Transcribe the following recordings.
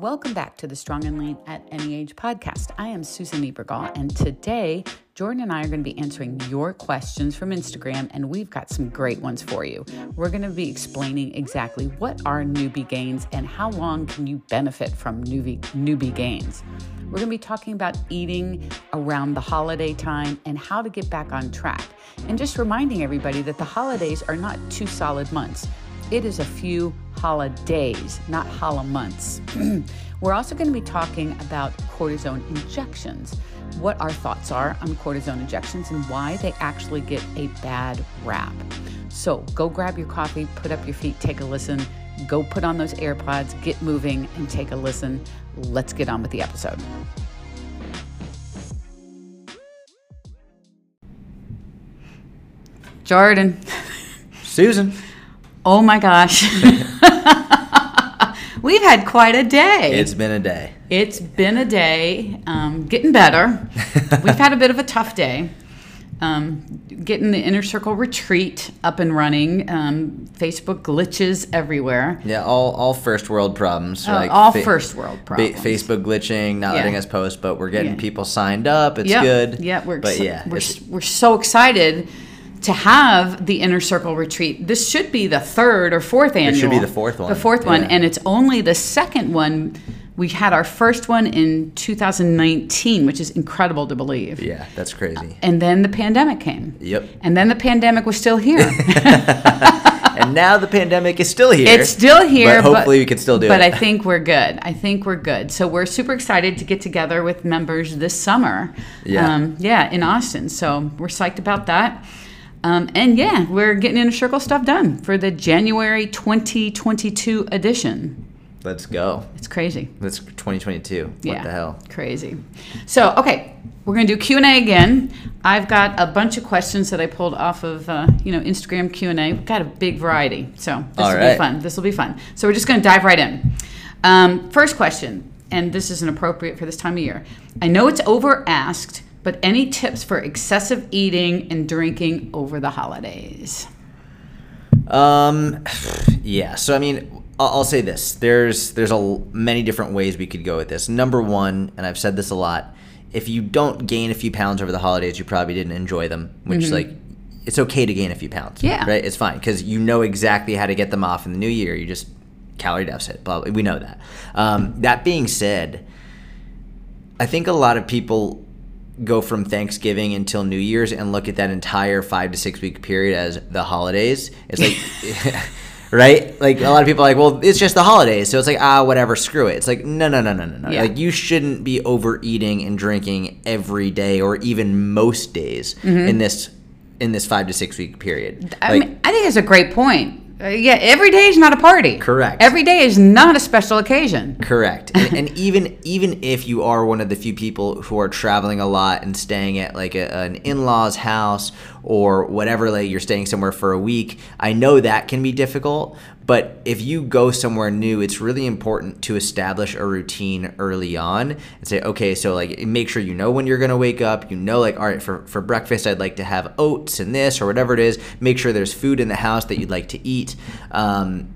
Welcome back to the Strong and Lean at Any Age podcast. I am Susan Niebergall, and today Jordan and I are going to be answering your questions from Instagram, and we've got some great ones for you. We're going to be explaining exactly what are newbie gains and how long can you benefit from newbie, newbie gains. We're going to be talking about eating around the holiday time and how to get back on track. And just reminding everybody that the holidays are not two solid months. It is a few holidays, not holla months. We're also going to be talking about cortisone injections, what our thoughts are on cortisone injections, and why they actually get a bad rap. So go grab your coffee, put up your feet, take a listen, go put on those AirPods, get moving, and take a listen. Let's get on with the episode. Jordan. Susan. Oh my gosh. We've had quite a day. It's been a day. It's been a day. Um, getting better. We've had a bit of a tough day. Um, getting the inner circle retreat up and running. Um, Facebook glitches everywhere. Yeah, all, all first world problems. Uh, all fa- first world problems. Fa- Facebook glitching, not yeah. letting us post, but we're getting yeah. people signed up. It's yep. good. Yeah, we're but yeah, we're, we're so excited to have the inner circle retreat. This should be the third or fourth annual. It should be the fourth one. The fourth one, and it's only the second one. We had our first one in 2019, which is incredible to believe. Yeah, that's crazy. And then the pandemic came. Yep. And then the pandemic was still here. and now the pandemic is still here. It's still here. But hopefully but, we can still do but it. But I think we're good. I think we're good. So we're super excited to get together with members this summer. Yeah. Um, yeah, in Austin. So we're psyched about that. Um, and yeah, we're getting inner circle stuff done for the January 2022 edition. Let's go. It's crazy. That's 2022. What the hell? Crazy. So, okay, we're going to do Q&A again. I've got a bunch of questions that I pulled off of, uh, you know, Instagram Q&A. We've got a big variety. So, this All will right. be fun. This will be fun. So, we're just going to dive right in. Um, first question, and this isn't appropriate for this time of year. I know it's over asked, but any tips for excessive eating and drinking over the holidays? Um, yeah. So I mean, I'll, say this: there's there's a many different ways we could go with this. Number one, and I've said this a lot: if you don't gain a few pounds over the holidays, you probably didn't enjoy them. Which mm-hmm. like, it's okay to gain a few pounds. Yeah. Right. It's fine because you know exactly how to get them off in the new year. You just calorie deficit. Blah, blah, we know that. Um, that being said, I think a lot of people go from Thanksgiving until New Year's and look at that entire five to six week period as the holidays. It's like, right? Like a lot of people are like, well, it's just the holidays, so it's like ah, whatever, screw it. It's like no, no, no, no, no, no. Yeah. Like you shouldn't be overeating and drinking every day or even most days mm-hmm. in this in this five to six week period. I like, mean, I think it's a great point. Uh, yeah, every day is not a party. Correct. Every day is not a special occasion. Correct. and, and, even even if you are one of the few people who are traveling a lot and staying at like a, an in-laws house or whatever, like you're staying somewhere for a week, I know that can be difficult. But if you go somewhere new, it's really important to establish a routine early on and say, okay, so like make sure you know when you're gonna wake up. You know, like, all right, for, for breakfast, I'd like to have oats and this or whatever it is. Make sure there's food in the house that you'd like to eat. Um,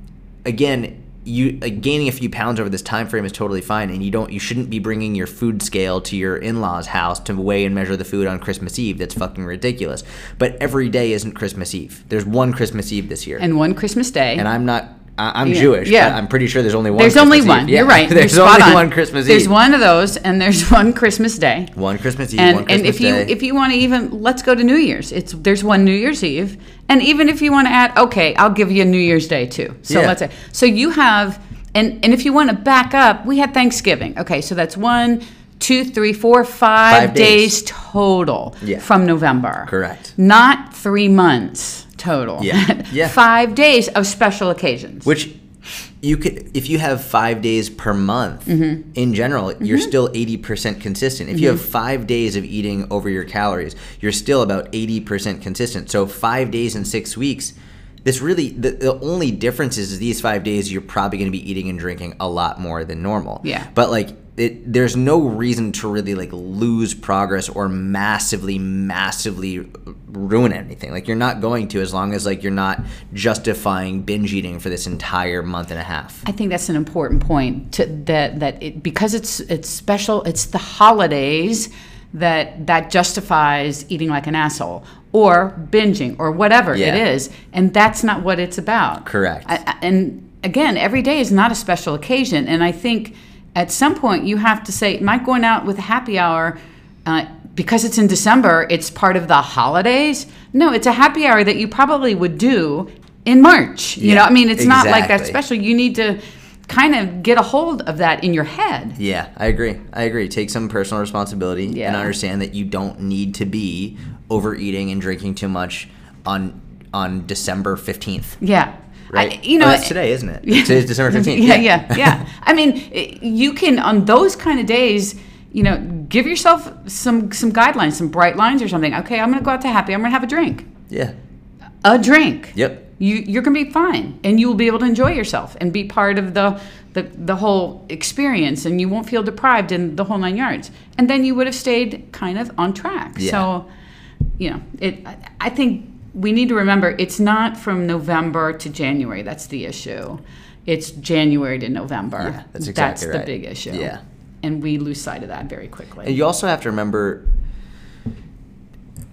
again, you like, gaining a few pounds over this time frame is totally fine and you don't you shouldn't be bringing your food scale to your in-laws house to weigh and measure the food on christmas eve. That's fucking ridiculous. But every day isn't christmas eve. There's one christmas eve this year. And one christmas day. And i'm not I'm yeah. Jewish. Yeah. I'm pretty sure there's only one. There's Christmas only Eve. one. Yeah. You're right. there's You're only on. one Christmas Eve. There's one of those, and there's one Christmas Day. One Christmas Eve. And, one Christmas and if you if you want to even let's go to New Year's. It's there's one New Year's Eve, and even if you want to add, okay, I'll give you a New Year's Day too. So Yeah. let's say so you have, and and if you want to back up, we had Thanksgiving. Okay, so that's one. Two, three, four, five, Five days. total Yeah. from November. Correct. Not three months total. Yeah. Yeah. Five days of special occasions. Which you could, if you have five days per month Mm-hmm. in general, you're still 80% consistent. If you have five days of eating over your calories, you're still about 80% consistent. So five days in six weeks, this really, the, the only difference is these five days, you're probably going to be eating and drinking a lot more than normal. Yeah. But like, it, there's no reason to really like lose progress or massively massively ruin anything like you're not going to as long as like you're not justifying binge eating for this entire month and a half I think that's an important point to, that that it, because it's it's special. It's the holidays that that justifies eating like an asshole or binging or whatever Yeah. it is, and that's not what it's about. Correct. I, I- and again, every day is not a special occasion, and I think at some point you have to say, "Am I going out with a happy hour?" Uh, because it's in December, it's part of the holidays. No, it's a happy hour that you probably would do in March. You know, I mean, it's not like that special. You need to kind of get a hold of that in your head. Yeah, I agree. I agree. Take some personal responsibility and understand that you don't need to be overeating and drinking too much on on December 15th. Yeah. Right? I, you know, Oh, that's today, isn't it? Today's December 15th. Yeah, yeah, yeah. I mean, eh, you can on those kind of days, you know, give yourself some some guidelines, some bright lines or something. Okay, I'm going to go out to happy. I'm going to have a drink. Yeah. A drink. Yep. You you're going to be fine and you will be able to enjoy yourself and be part of the the the whole experience and you won't feel deprived in the whole nine yards. And then you would have stayed kind of on track. Yeah. So, you know, it I think we need to remember it's not from November to January that's the issue. It's January to November. Yeah, that's exactly the right. big issue. Yeah. And we lose sight of that very quickly. And you also have to remember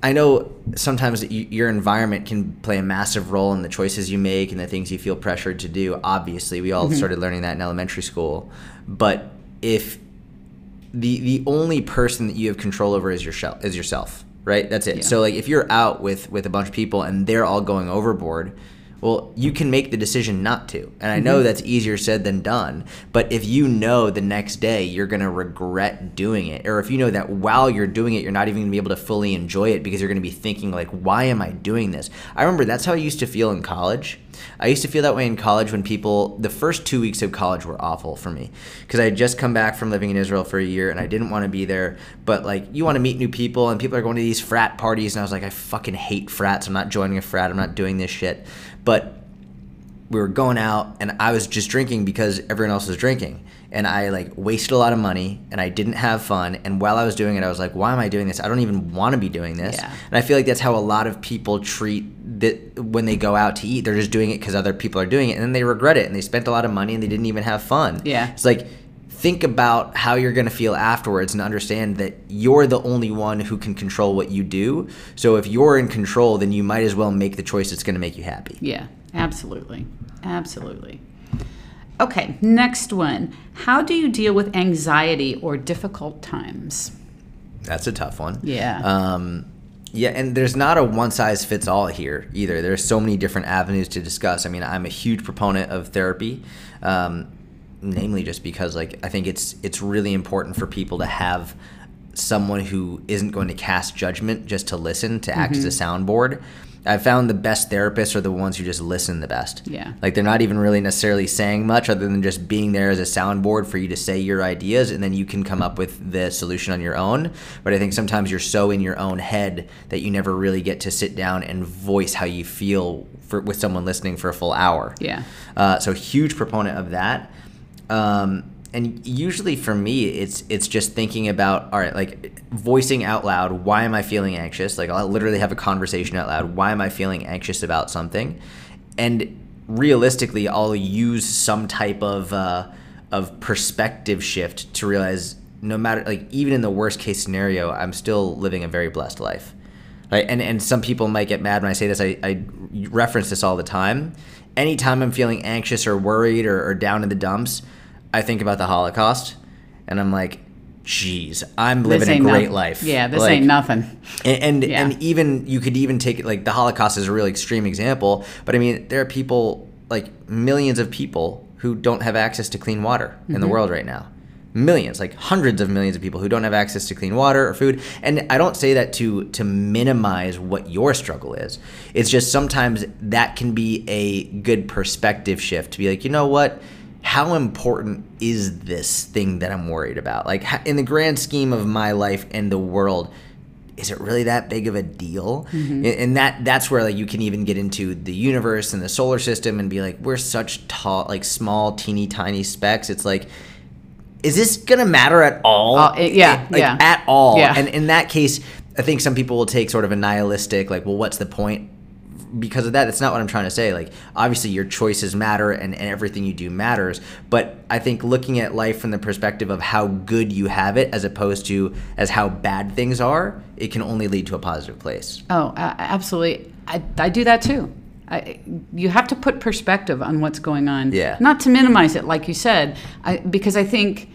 I know sometimes your environment can play a massive role in the choices you make and the things you feel pressured to do. Obviously, we all mm-hmm. started learning that in elementary school. But if the the only person that you have control over is your shell, is yourself, right? That's it. Yeah. So like if you're out with with a bunch of people and they're all going overboard, well, you can make the decision not to. And I know mm-hmm. that's easier said than done, but if you know the next day you're going to regret doing it or if you know that while you're doing it you're not even going to be able to fully enjoy it because you're going to be thinking like why am I doing this? I remember that's how I used to feel in college. I used to feel that way in college when people, the first two weeks of college were awful for me because I had just come back from living in Israel for a year and I didn't want to be there. But like, you want to meet new people and people are going to these frat parties. And I was like, I fucking hate frats. I'm not joining a frat. I'm not doing this shit. But we were going out and I was just drinking because everyone else was drinking. And I like wasted a lot of money and I didn't have fun. And while I was doing it, I was like, why am I doing this? I don't even want to be doing this. Yeah. And I feel like that's how a lot of people treat that when they go out to eat. They're just doing it because other people are doing it and then they regret it and they spent a lot of money and they didn't even have fun. Yeah. It's like, think about how you're going to feel afterwards and understand that you're the only one who can control what you do. So if you're in control, then you might as well make the choice that's going to make you happy. Yeah, absolutely. Absolutely. Okay, next one. How do you deal with anxiety or difficult times? That's a tough one. Yeah. Um, yeah, and there's not a one size fits all here either. There's so many different avenues to discuss. I mean, I'm a huge proponent of therapy, um, namely just because like I think it's it's really important for people to have someone who isn't going to cast judgment just to listen to act Mm-hmm. as a soundboard. I've found the best therapists are the ones who just listen the best. Yeah. Like they're not even really necessarily saying much other than just being there as a soundboard for you to say your ideas and then you can come up with the solution on your own. But I think sometimes you're so in your own head that you never really get to sit down and voice how you feel for, with someone listening for a full hour. Yeah. Uh, so huge proponent of that. Um, and usually for me, it's it's just thinking about all right, like voicing out loud. Why am I feeling anxious? Like I'll literally have a conversation out loud. Why am I feeling anxious about something? And realistically, I'll use some type of uh, of perspective shift to realize no matter like even in the worst case scenario, I'm still living a very blessed life. Right? And and some people might get mad when I say this. I, I reference this all the time. Anytime I'm feeling anxious or worried or, or down in the dumps, I think about the Holocaust, and I'm like, "Geez, I'm living a great life." Yeah, this Like, ain't nothing. and and, Yeah. and even you could even take it like the Holocaust is a really extreme example, but I mean there are people like millions of people who don't have access to clean water in Mm-hmm. the world right now. Millions, like hundreds of millions of people who don't have access to clean water or food. And I don't say that to to minimize what your struggle is. It's just sometimes that can be a good perspective shift to be like, you know what? How important is this thing that I'm worried about? Like in the grand scheme of my life and the world, is it really that big of a deal? And- And that that's where like you can even get into the universe and the solar system and be like, we're such tall, like small, teeny tiny specks. It's like is this gonna matter at all? Uh, it- yeah, like yeah. at all. Yeah. And in that case, I think some people will take sort of a nihilistic, like, well, what's the point? Because of that, that's not what I'm trying to say. Like, obviously, your choices matter and, and everything you do matters. But I think looking at life from the perspective of how good you have it as opposed to as how bad things are, it can only lead to a positive place. Oh, absolutely. I, I do that too. I, you have to put perspective on what's going on. Yeah. Not to minimize it, like you said, I, because I think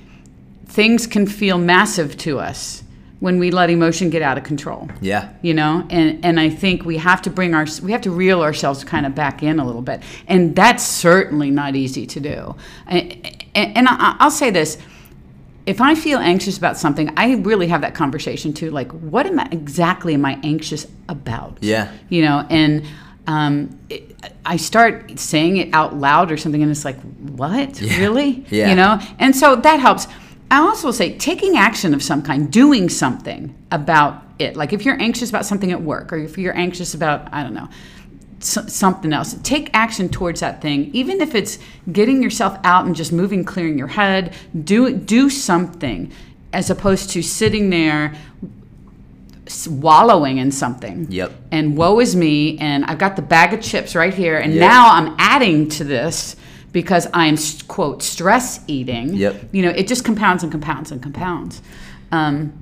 things can feel massive to us when we let emotion get out of control. Yeah. You know, and and I think we have to bring our we have to reel ourselves kind of back in a little bit, and that's certainly not easy to do. And, and, I'll say this: if I feel anxious about something, I really have that conversation too. Like, what am I exactly am I anxious about? Yeah. You know, and um, it, I start saying it out loud or something, and it's like, what? Really? Yeah. You know, and so that helps. I also say taking action of some kind, doing something about it. Like if you're anxious about something at work, or if you're anxious about, I don't know, so- something else. Take action towards that thing, even if it's getting yourself out and just moving, clearing your head. Do do something, as opposed to sitting there wallowing in something. Yep. And woe is me, and I've got the bag of chips right here, and Yep. now I'm adding to this because I'm quote stress eating. Yep. You know, it just compounds and compounds and compounds. Um,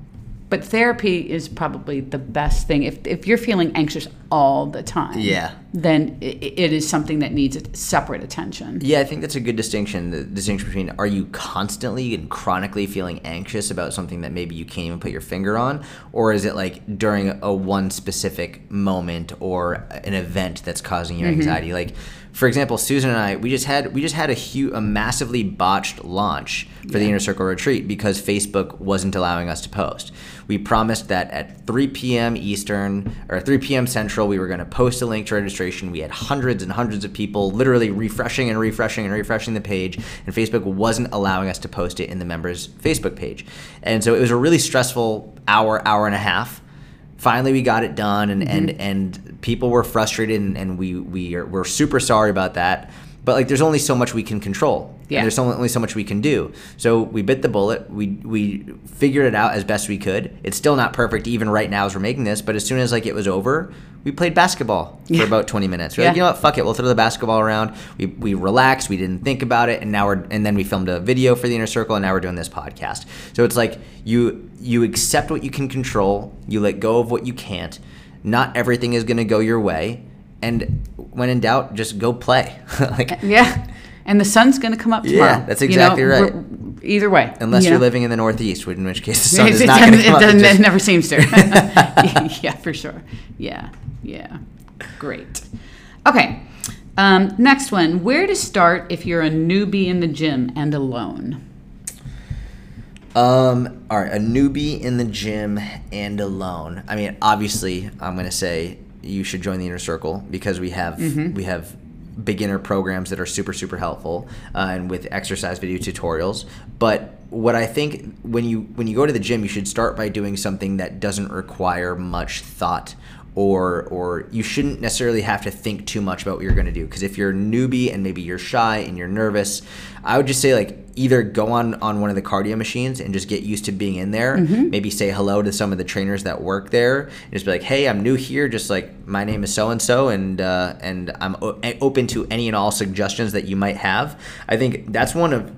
but therapy is probably the best thing. If, if you're feeling anxious all the time, Yeah. then i it is something that needs separate attention. Yeah, I think that's a good distinction. The distinction between are you constantly and chronically feeling anxious about something that maybe you can't even put your finger on, or is it like during a one specific moment or an event that's causing you anxiety? Like, for example, Susan and I, we just had we just had a huge, a massively botched launch for the Inner Circle retreat because Facebook wasn't allowing us to post. We promised that at 3 p.m. Eastern or 3 p.m. Central, we were going to post a link to registration. We had hundreds and hundreds of people literally refreshing and refreshing and refreshing the page, and Facebook wasn't allowing us to post it in the members' Facebook page. And so it was a really stressful hour, hour and a half. Finally, we got it done, and and, mm-hmm. and people were frustrated, and, and we we are, we're super sorry about that. But like, there's only so much we can control. Yeah. And there's only, only so much we can do. So we bit the bullet. We we figured it out as best we could. It's still not perfect even right now as we're making this. But as soon as like it was over, we played basketball for Yeah. about 20 minutes. We're Yeah. like, you know what? Fuck it. We'll throw the basketball around. We we relaxed. We didn't think about it, and now we're and then we filmed a video for the inner circle, and now we're doing this podcast. So it's like you you accept what you can control. You let go of what you can't. Not everything is going to go your way. And when in doubt, just go play. like Yeah. And the sun's going to come up tomorrow. Yeah, that's you exactly know, right. Either way. Unless you you're know? living in the Northeast, in which case the sun it, is not going to come it, up. It it never seems to. yeah, for sure. Yeah, yeah. Great. Okay. Um, next one. Where to start if you're a newbie in the gym and alone? Um, all right, a newbie in the gym and alone. I mean, obviously, I'm going to say you should join the inner circle because we have Mm-hmm. we have beginner programs that are super super helpful uh, and with exercise video tutorials. But what I think when you when you go to the gym, you should start by doing something that doesn't require much thought or or you shouldn't necessarily have to think too much about what you're going to do because if you're a newbie and maybe you're shy and you're nervous i would just say like either go on on one of the cardio machines and just get used to being in there maybe say hello to some of the trainers that work there and just be like hey i'm new here just like my name is so and so and uh, and i'm o- open to any and all suggestions that you might have i think that's one of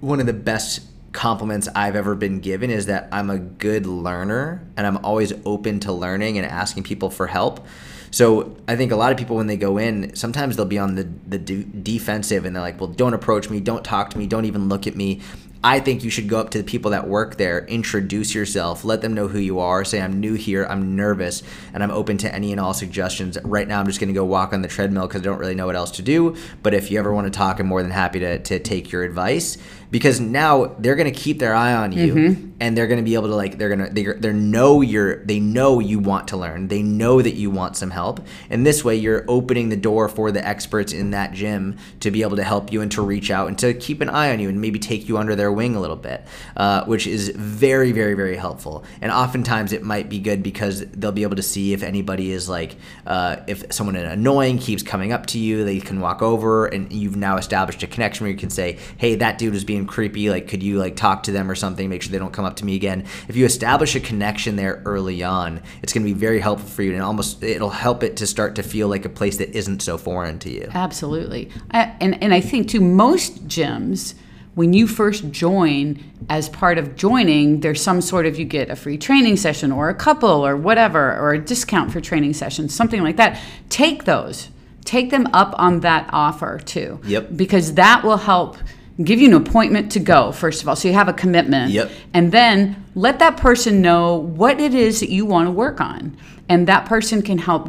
one of the best compliments I've ever been given is that I'm a good learner and I'm always open to learning and asking people for help. So I think a lot of people when they go in, sometimes they'll be on the the de- defensive and they're like, "Well, don't approach me, don't talk to me, don't even look at me." I think you should go up to the people that work there, introduce yourself, let them know who you are, say I'm new here, I'm nervous, and I'm open to any and all suggestions. Right now, I'm just going to go walk on the treadmill because I don't really know what else to do. But if you ever want to talk, I'm more than happy to, to take your advice because now they're going to keep their eye on you and they're going to be able to like they're going to they they know you're they know you want to learn. They know that you want some help. And this way you're opening the door for the experts in that gym to be able to help you and to reach out and to keep an eye on you and maybe take you under their wing a little bit uh, which is very very very helpful. And oftentimes it might be good because they'll be able to see if anybody is like uh, if someone annoying keeps coming up to you they can walk over and you've now established a connection where you can say hey that dude was being being creepy, like could you like talk to them or something, make sure they don't come up to me again. If you establish a connection there early on, it's going to be very helpful for you, and almost it'll help it to start to feel like a place that isn't so foreign to you. Absolutely. I, and, and I think, too, most gyms, when you first join, as part of joining, there's some sort of you get a free training session or a couple or whatever, or a discount for training sessions, something like that. Take those, take them up on that offer too. Yep. Because that will help give you an appointment to go, first of all. So you have a commitment. Yep. And then let that person know what it is that you want to work on. And that person can help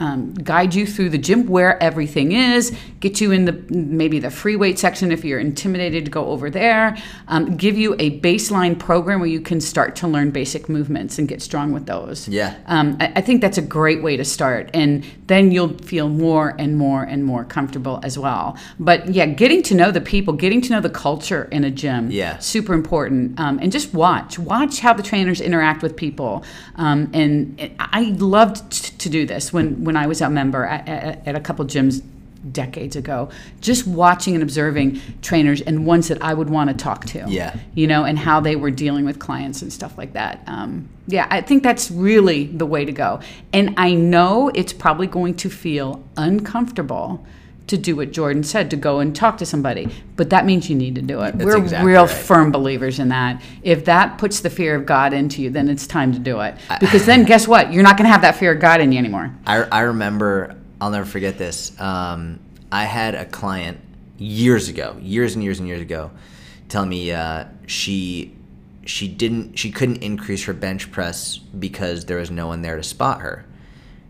um, guide you through the gym where everything is, get you in the maybe the free weight section if you're intimidated to go over there, um, give you a baseline program where you can start to learn basic movements and get strong with those. Yeah. Um, I, I think that's a great way to start, and then you'll feel more and more and more comfortable as well. But yeah, getting to know the people, getting to know the culture in a gym, Yeah. super important. Um, and just watch, watch how the trainers interact with people. Um, and I loved to do this when when I was a member at, at, at a couple gyms decades ago. Just watching and observing trainers and ones that i would want to talk to. Yeah. you know and how they were dealing with clients and stuff like that. Um, yeah i think that's really the way to go. And i know it's probably going to feel uncomfortable to do what jordan said to go and talk to somebody but that means you need to do it That's we're exactly real right. firm believers in that if that puts the fear of god into you then it's time to do it because then guess what you're not going to have that fear of god in you anymore I, I remember, I'll never forget this. Um, I had a client years ago, years and years and years ago, tell me uh, she she didn't she couldn't increase her bench press because there was no one there to spot her.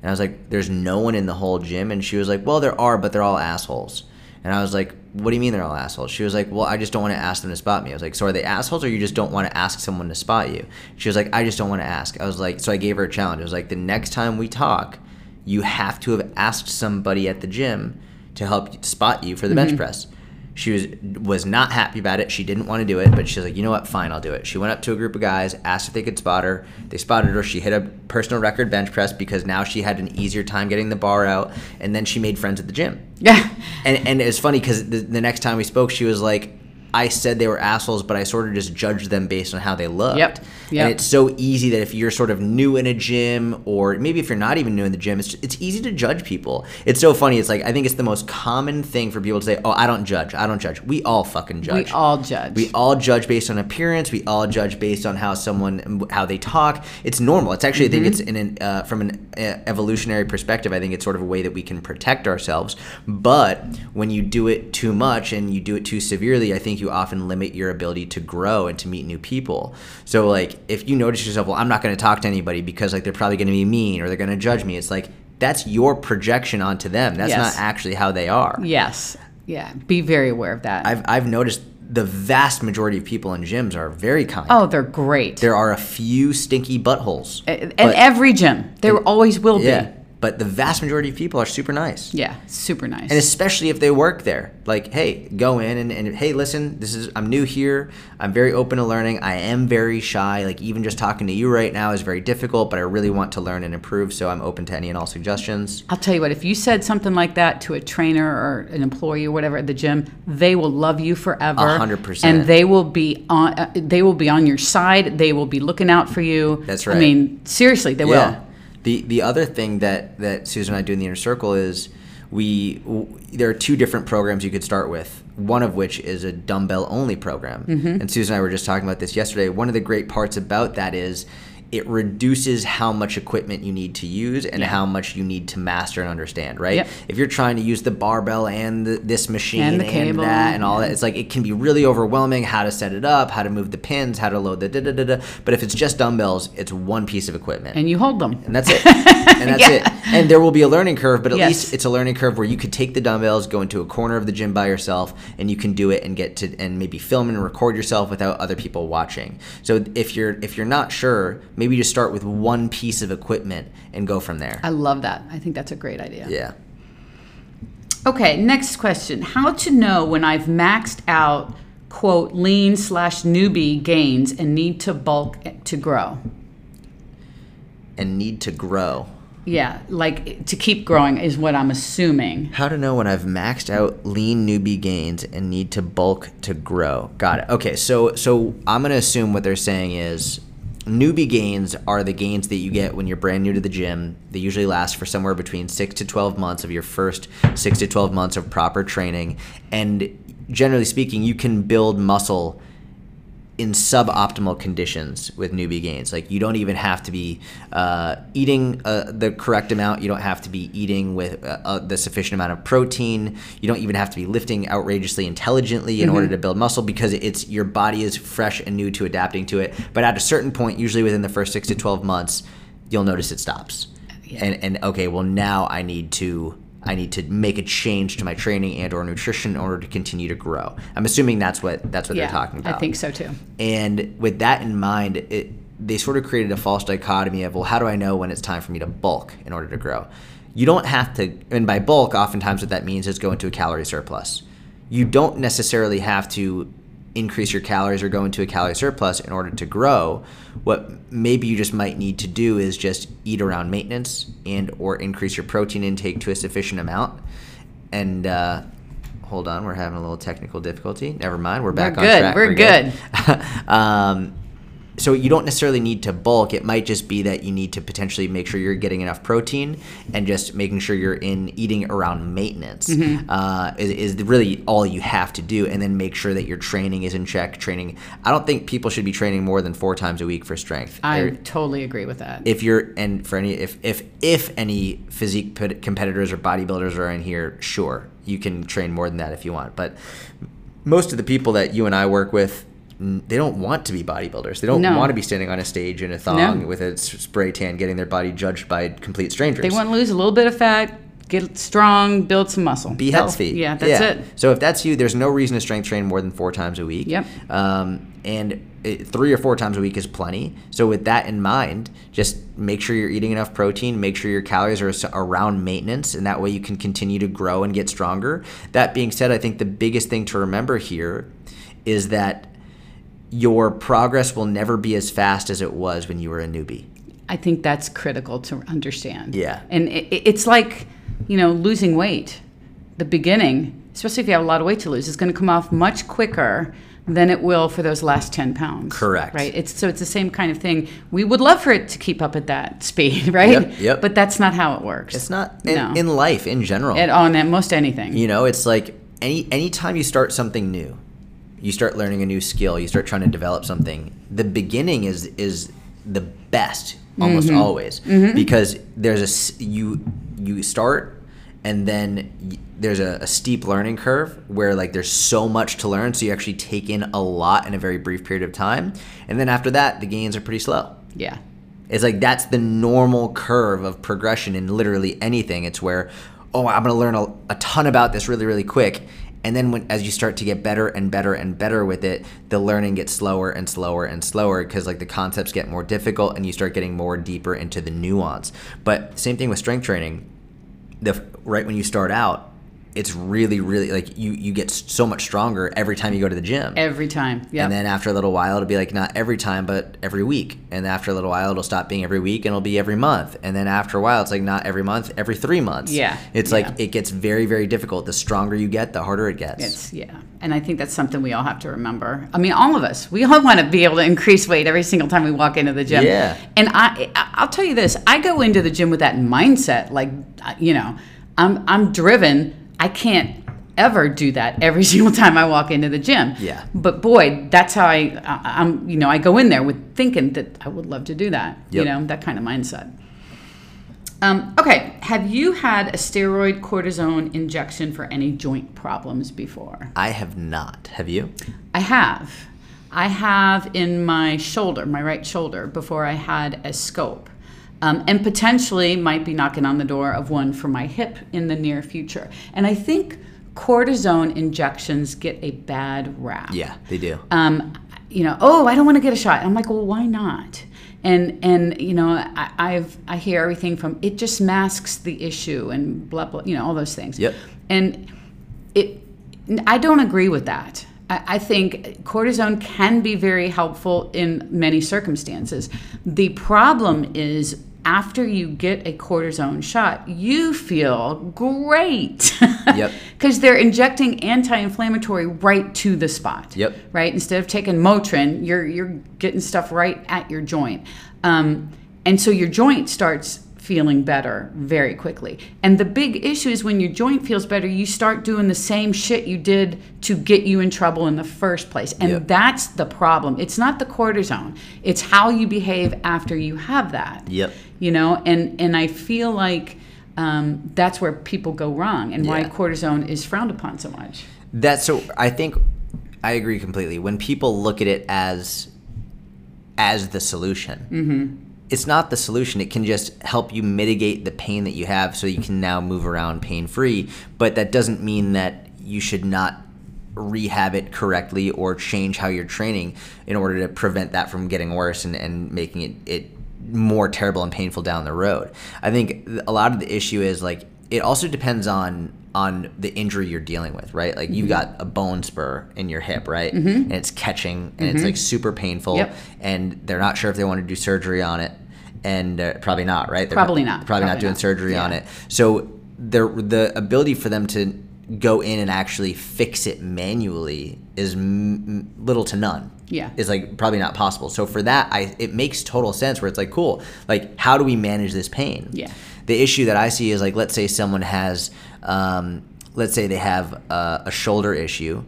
And I was like, "There's no one in the whole gym," and she was like, "Well, there are, but they're all assholes." And I was like, "What do you mean they're all assholes?" She was like, "Well, I just don't want to ask them to spot me." I was like, "So are they assholes, or you just don't want to ask someone to spot you?" She was like, "I just don't want to ask." I was like, so I gave her a challenge. I was like, "The next time we talk, you have to have asked somebody at the gym to help spot you for the bench mm-hmm. press." She was was not happy about it. She didn't want to do it, but she's like, "You know what? Fine, I'll do it." She went up to a group of guys, asked if they could spot her. They spotted her. She hit a personal record bench press because now she had an easier time getting the bar out, and then she made friends at the gym. yeah And and it's funny because the, the next time we spoke, she was like, "I said they were assholes, but I sort of just judged them based on how they looked." Yep. Yep. And it's so easy that if you're sort of new in a gym, or maybe if you're not even new in the gym, it's it's easy to judge people. It's so funny. It's like I think it's the most common thing for people to say, "Oh, I don't judge. I don't judge." We all fucking judge. we all judge We all judge based on appearance. We all judge based on how someone, how they talk. It's normal. It's actually, I think, it's in an, uh, from an uh, evolutionary perspective. I think it's sort of a way that we can protect ourselves. But when you do it too much and you do it too severely, I think you often limit your ability to grow and to meet new people. So, like, if you notice yourself, well, I'm not going to talk to anybody because like they're probably going to be mean or they're going to judge me. It's like that's your projection onto them. That's Yes. not actually how they are. yes yeah be very aware of that I've, I've noticed the vast majority of people in gyms are very kind. oh they're great There are a few stinky buttholes. and but- every gym there always will yeah, be but the vast majority of people are super nice. yeah super nice And especially if they work there. Like, hey, go in and, and hey, listen, this is I'm new here. I'm very open to learning. I am very shy. Like even just talking to you right now is very difficult, but I really want to learn and improve, so I'm open to any and all suggestions. I'll tell you what, if you said something like that to a trainer or an employee or whatever at the gym, they will love you forever. A hundred percent. And they will be on uh, they will be on your side. They will be looking out for you. That's right. I mean, seriously, they Yeah. will. The the other thing that that Susan and I do in the inner circle is we w- there are two different programs you could start with. One of which is a dumbbell only program. Mm-hmm. And Susan and I were just talking about this yesterday. One of the great parts about that is it reduces how much equipment you need to use and Yeah. how much you need to master and understand, right? Yep. If you're trying to use the barbell and the, this machine And and, cable, that and all yeah. that, it's like it can be really overwhelming how to set it up, how to move the pins, how to load the da da da da. But if it's just dumbbells, it's one piece of equipment And you hold them. and that's it. And that's Yeah. it. And there will be a learning curve, but at Yes. least it's a learning curve where you could take the dumbbells, go into a corner of the gym by yourself, and you can do it and get to and maybe film and record yourself without other people watching. So if you're if you're not sure, maybe just start with one piece of equipment and go from there. I love that. I think that's a great idea. Yeah. Okay, next question. How to know when I've maxed out quote lean slash newbie gains and need to bulk to grow? And need to grow. Yeah, like to keep growing is what I'm assuming. How to know when I've maxed out lean newbie gains and need to bulk to grow. Got it. Okay, so so I'm gonna assume what they're saying is newbie gains are the gains that you get when you're brand new to the gym. They usually last for somewhere between six to twelve months of your first six to twelve months of proper training. And generally speaking, you can build muscle in suboptimal conditions with newbie gains. Like you don't even have to be uh, eating uh, the correct amount. You don't have to be eating with uh, uh the sufficient amount of protein. You don't even have to be lifting outrageously intelligently in mm-hmm. order to build muscle because it's your body is fresh and new to adapting to it. But at a certain point, usually within the first six to twelve months, you'll notice it stops. Yeah. And and okay, well now I need to I need to make a change to my training and or nutrition in order to continue to grow. I'm assuming that's what that's what yeah, they're talking about. I think so too. And with that in mind, it, they sort of created a false dichotomy of well, how do I know when it's time for me to bulk in order to grow? You don't have to, and by bulk, oftentimes what that means is go into a calorie surplus. You don't necessarily have to increase your calories or go into a calorie surplus in order to grow what maybe you just might need to do is just eat around maintenance and or increase your protein intake to a sufficient amount and uh, hold on we're having a little technical difficulty never mind we're back we're on good. track we're, we're good, good. um, so you don't necessarily need to bulk. It might just be that you need to potentially make sure you're getting enough protein and just making sure you're in eating around maintenance mm-hmm. uh, is, is, really all you have to do. And then make sure that your training is in check. Training. I don't think people should be training more than four times a week for strength. I totally agree with that. If you're and for any if if if any physique competitors or bodybuilders are in here, sure you can train more than that if you want. But most of the people that you and I work with they don't want to be bodybuilders. They don't no. want to be standing on a stage in a thong no. with a spray tan, getting their body judged by complete strangers. They want to lose a little bit of fat, get strong, build some muscle. Be healthy. yeah, that's yeah. it. So if that's you, there's no reason to strength train more than four times a week. Yep. Um, and it, three or four times a week is plenty. So with that in mind, just make sure you're eating enough protein. Make sure your calories are around maintenance, and that way you can continue to grow and get stronger. That being said, I think the biggest thing to remember here is that your progress will never be as fast as it was when you were a newbie. I think that's critical to understand. Yeah. And it, it's like, you know, losing weight. The beginning, especially if you have a lot of weight to lose, is going to come off much quicker than it will for those last 10 pounds. Correct. Right? It's so it's the same kind of thing. We would love for it to keep up at that speed, right? Yep. yep. But that's not how it works. It's not in, no. in life in general. At, on most anything. You know, it's like any anytime you start something new, you start learning a new skill, you start trying to develop something. The beginning is is the best almost mm-hmm. always mm-hmm. because there's a you you start and then there's a, a, steep learning curve where like there's so much to learn so you actually take in a lot in a very brief period of time and then after that the gains are pretty slow yeah it's like that's the normal curve of progression in literally anything it's where oh i'm going to learn a, a ton about this really really quick and then when, as you start to get better and better and better with it the learning gets slower and slower and slower because like the concepts get more difficult and you start getting more deeper into the nuance. But same thing with strength training. The right when you start out it's really really like you you get so much stronger every time you go to the gym. Every time yeah and then after a little while it'll be like not every time but every week. And after a little while it'll stop being every week and it'll be every month. And then after a while it's like not every month every three months. Yeah it's yeah. like it gets very very difficult. The stronger you get the harder it gets. It's yeah. And i think that's something we all have to remember. I mean all of us we all want to be able to increase weight every single time we walk into the gym. Yeah. And i i'll tell you this. I go into the gym with that mindset like you know i'm i'm driven I can't ever do that every single time I walk into the gym. Yeah. But boy, that's how I, I am you know I go in there with thinking that I would love to do that. Yep. You know that kind of mindset. Um, okay, have you had a steroid cortisone injection for any joint problems before? I have not. Have you? I have. I have in my shoulder, my right shoulder, before I had a scope um, and potentially might be knocking on the door of one for my hip in the near future. And I think cortisone injections get a bad rap. Yeah, they do. Um, you know, oh, I don't want to get a shot. I'm like, well, why not? And and you know, I, I've I hear everything from it just masks the issue and blah blah, you know, all those things. Yep. And it, I don't agree with that. I think cortisone can be very helpful in many circumstances. The problem is after you get a cortisone shot, you feel great. Yep. Because they're injecting anti-inflammatory right to the spot. Yep. Right. Instead of taking Motrin, you're you're getting stuff right at your joint, um, and so your joint starts feeling better very quickly. And the big issue is when your joint feels better, you start doing the same shit you did to get you in trouble in the first place. And Yep. that's the problem. It's not the cortisone. It's how you behave after you have that Yep. you know and and i feel like um, that's where people go wrong and why cortisone is frowned upon so much That's so. I think I agree completely. When people look at it as as the solution, Mm-hmm. It's not the solution. It can just help you mitigate the pain that you have, so you can now move around pain free. But that doesn't mean that you should not rehab it correctly or change how you're training in order to prevent that from getting worse and, and making it, it more terrible and painful down the road. I think a lot of the issue is like it also depends on on the injury you're dealing with, right? Like you've mm-hmm. got a bone spur in your hip, right? Mm-hmm. And it's catching and it's like mm-hmm. super painful Yep. and they're not sure if they want to do surgery on it and uh, probably not, right? They're Probably not. Probably, not doing not. surgery on it. So the the ability for them to go in and actually fix it manually is m- m- little to none. Yeah. is like probably not possible. So for that, I it makes total sense where it's like, cool, like how do we manage this pain? Yeah. The issue that I see is like, let's say someone has, um, let's say they have a, a shoulder issue,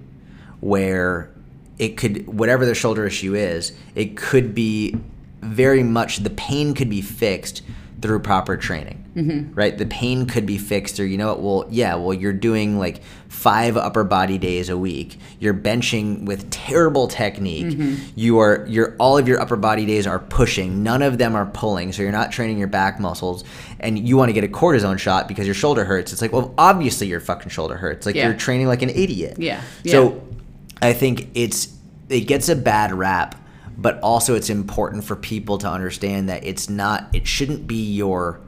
where it could whatever their shoulder issue is, it could be very much the pain could be fixed through proper training, mm-hmm. right? The pain could be fixed or you know what? Well, yeah, well, you're doing like five upper body days a week. You're benching with terrible technique. Mm-hmm. You are, your all of your upper body days are pushing. None of them are pulling, so you're not training your back muscles. And you want to get a cortisone shot because your shoulder hurts. It's like, well, obviously your fucking shoulder hurts. Like Yeah. you're training like an idiot. Yeah. So I think it's it gets a bad rap, but also it's important for people to understand that it's not it shouldn't be your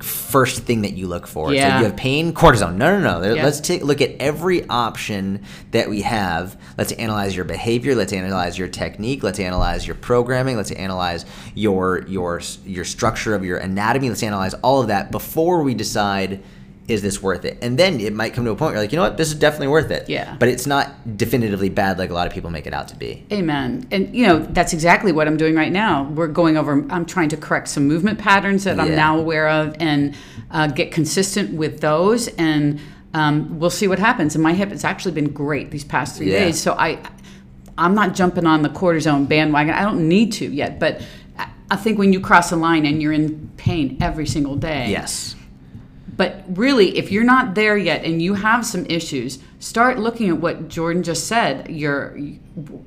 first thing that you look for. Yeah. like you have pain, cortisone. No, no, no. Yeah. Let's take look at every option that we have. Let's analyze your behavior. Let's analyze your technique. Let's analyze your programming. Let's analyze your your your structure of your anatomy. Let's analyze all of that before we decide is this worth it. And then it might come to a point where you're like, you know what, this is definitely worth it. Yeah. But it's not definitively bad like a lot of people make it out to be. Amen. And you know, that's exactly what I'm doing right now. We're going over I'm trying to correct some movement patterns that I'm now aware of and uh, get consistent with those and um, we'll see what happens. And my hip has actually been great these past three Yeah. days. So I I'm not jumping on the cortisone bandwagon. I don't need to yet, but I- I think when you cross a line and you're in pain every single day, Yes. But really, if you're not there yet and you have some issues, start looking at what Jordan just said. You're,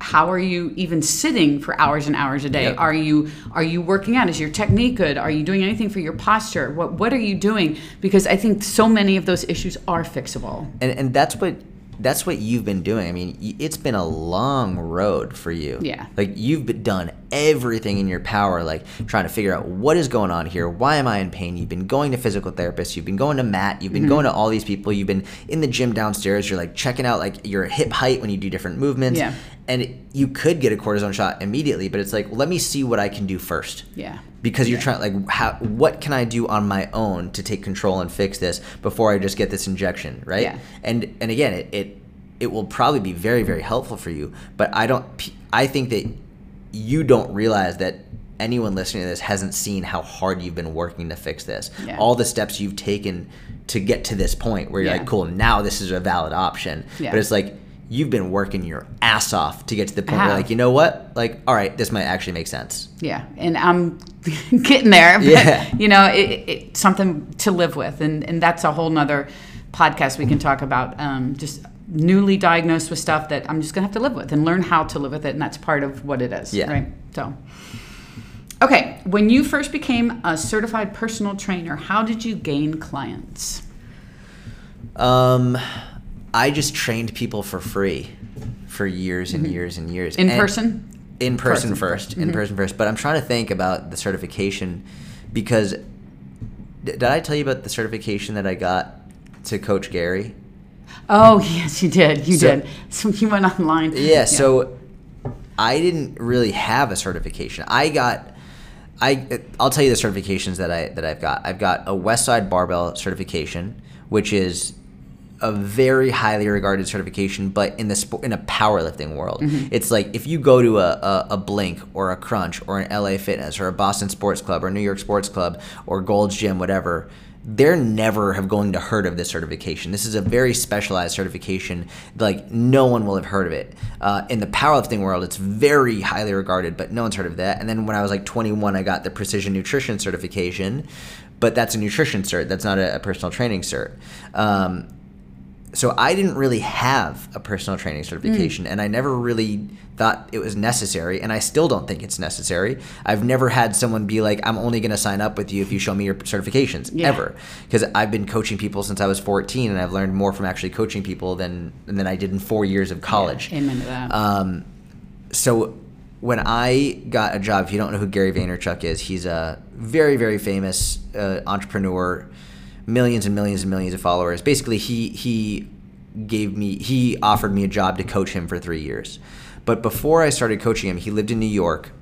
how are you even sitting for hours and hours a day? Yep. Are you are you working out? Is your technique good? Are you doing anything for your posture? What what are you doing? Because I think so many of those issues are fixable. And and that's what that's what you've been doing. I mean, it's been a long road for you. Yeah. Like you've been, done everything in your power, like trying to figure out what is going on here. Why am I in pain? You've been going to physical therapists. You've been going to Matt. You've been Mm-hmm. going to all these people. You've been in the gym downstairs. You're like checking out like your hip height when you do different movements. Yeah. And you could get a cortisone shot immediately, but it's like let me see what I can do first Yeah. because you're trying like how what can I do on my own to take control and fix this before I just get this injection, right? Yeah. And and again, it it it will probably be very very helpful for you, but I don't i think that you don't realize that anyone listening to this hasn't seen how hard you've been working to fix this. Yeah. All the steps you've taken to get to this point where you're Yeah. like, cool, now this is a valid option. Yeah. But it's like you've been working your ass off to get to the point where like, you know what? Like, all right, this might actually make sense. Yeah, and I'm getting there. But, Yeah. you know, it, it, something to live with, and and that's a whole nother podcast we can talk about. Um, just newly diagnosed with stuff that I'm just gonna have to live with and learn how to live with it, and that's part of what it is. Yeah. Right. So. Okay, when you first became a certified personal trainer, how did you gain clients? Um, I just trained people for free for years and years and years. Mm-hmm. In And- person? In person, Person first. Mm-hmm. In person first. But I'm trying to think about the certification because d- did I tell you about the certification that I got to Coach Gary? Oh yes, you did. You So- did. So you went online. Yeah, so I didn't really have a certification. I got I I'll tell you the certifications that I that I've got. I've got a West Side Barbell certification, which is a very highly regarded certification, but in the sport, in a powerlifting world, Mm-hmm. it's like if you go to a, a, a Blink or a Crunch or an LA Fitness or a Boston Sports Club or New York Sports Club or Gold's Gym, whatever, they're never have going to heard of this certification. This is a very specialized certification. Like no one will have heard of it. Uh, in the powerlifting world, it's very highly regarded, but no one's heard of that. And then when I was like 21, I got the Precision Nutrition certification, but that's a nutrition cert. That's not a, a personal training cert. Um, so I didn't really have a personal training certification, Mm. and I never really thought it was necessary, and I still don't think it's necessary. I've never had someone be like, "I'm only going to sign up with you if you show me your certifications," Yeah. ever, because I've been coaching people since I was 14, and I've learned more from actually coaching people than than I did in four years of college. Amen to that. Um, so when I got a job, if you don't know who Gary Vaynerchuk is, he's a very, very famous uh, entrepreneur, millions and millions and millions of followers. Basically, he he gave me he offered me a job to coach him for three years. But before I started coaching him, he lived in New York.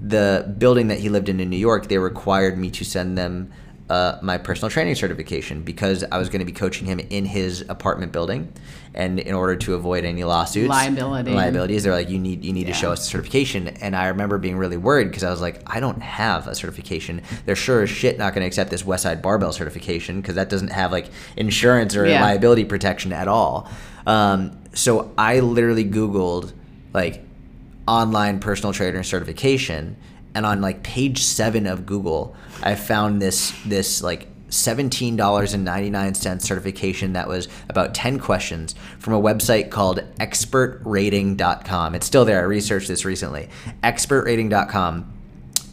The building that he lived in in New York, they required me to send them uh, my personal training certification because I was going to be coaching him in his apartment building, and in order to avoid any lawsuits, Liability. liabilities, they're like, you need you need to show us a certification. And I remember being really worried because I was like, I don't have a certification. They're sure as shit not going to accept this Westside Barbell certification because that doesn't have like insurance or Yeah. liability protection at all. Um, so I literally Googled like online personal trainer certification and on like page seven of google i found this this like $17.99 certification that was about 10 questions from a website called expertrating.com it's still there. I researched this recently. expertrating.com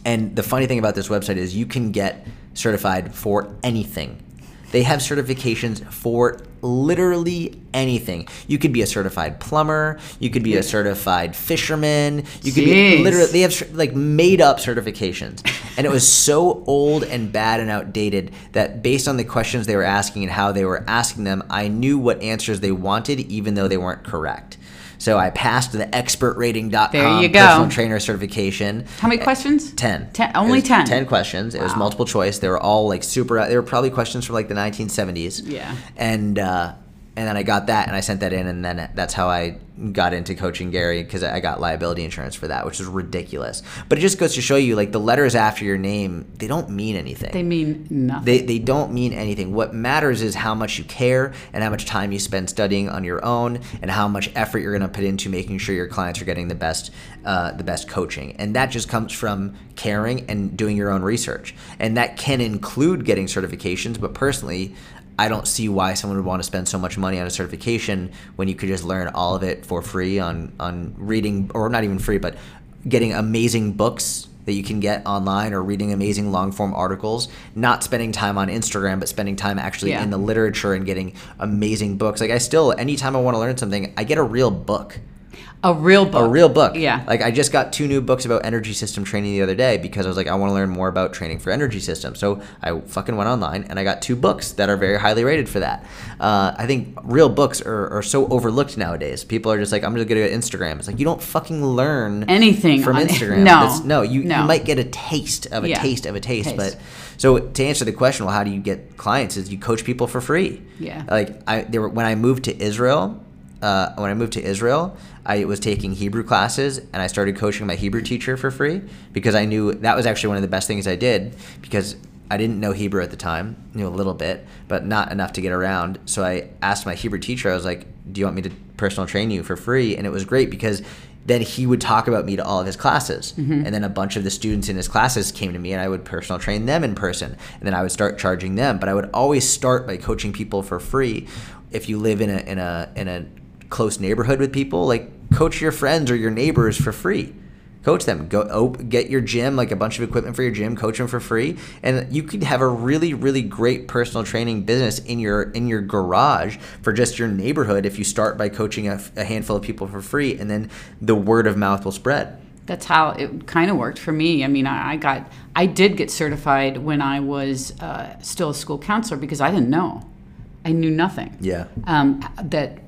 and the funny thing about this website is you can get certified for anything. They have certifications for literally anything. You could be a certified plumber, you could be a certified fisherman, you could be literally they have like made up certifications. And it was so old and bad and outdated that based on the questions they were asking and how they were asking them, I knew what answers they wanted even though they weren't correct. So I passed the expertrating.com There you go. personal trainer certification. How many questions? 10. Ten- only 10? 10 questions. It was multiple choice. They were all like super, they were probably questions from like the 1970s. Yeah. And, uh, and then I got that and I sent that in, and then that's how I got into coaching Gary because I got liability insurance for that, which is ridiculous. But it just goes to show you like the letters after your name, they don't mean anything. They mean nothing. They, they don't mean anything. What matters is how much you care and how much time you spend studying on your own and how much effort you're going to put into making sure your clients are getting the best uh, the best coaching. And that just comes from caring and doing your own research. And that can include getting certifications, but personally, I don't see why someone would want to spend so much money on a certification when you could just learn all of it for free on on reading or not even free, but getting amazing books that you can get online or reading amazing long form articles, not spending time on Instagram, but spending time actually Yeah. in the literature and getting amazing books. Like I still, anytime I want to learn something, I get a real book. A real book. A real book. Yeah. Like I just got two new books about energy system training the other day because I was like, I want to learn more about training for energy systems. So I fucking went online and I got two books that are very highly rated for that. Uh, I think real books are, are so overlooked nowadays. People are just like, I'm just gonna go to Instagram. It's like you don't fucking learn Anything from Instagram. No. No, you, No. you might get a taste of a Yeah. taste of a taste, Taste. but so to answer the question, well, how do you get clients? Is you coach people for free? Yeah. Like I, there were, when I moved to Israel, uh, when I moved to Israel, I was taking Hebrew classes and I started coaching my Hebrew teacher for free because I knew that was actually one of the best things I did because I didn't know Hebrew at the time, knew a little bit, but not enough to get around. So I asked my Hebrew teacher, I was like, "Do you want me to personal train you for free?" And it was great because then he would talk about me to all of his classes. Mm-hmm. And then a bunch of the students in his classes came to me and I would personal train them in person. And then I would start charging them. But I would always start by coaching people for free. If you live in a in a in a close neighborhood with people, like coach your friends or your neighbors for free. Coach them. Go op- get your gym, like a bunch of equipment for your gym. Coach them for free, and you could have a really, really great personal training business in your in your garage for just your neighborhood. If you start by coaching a, a handful of people for free, and then the word of mouth will spread. That's how it kind of worked for me. I mean, I, I got, I did get certified when I was uh, still a school counselor because I didn't know. I knew nothing. Yeah. Um, that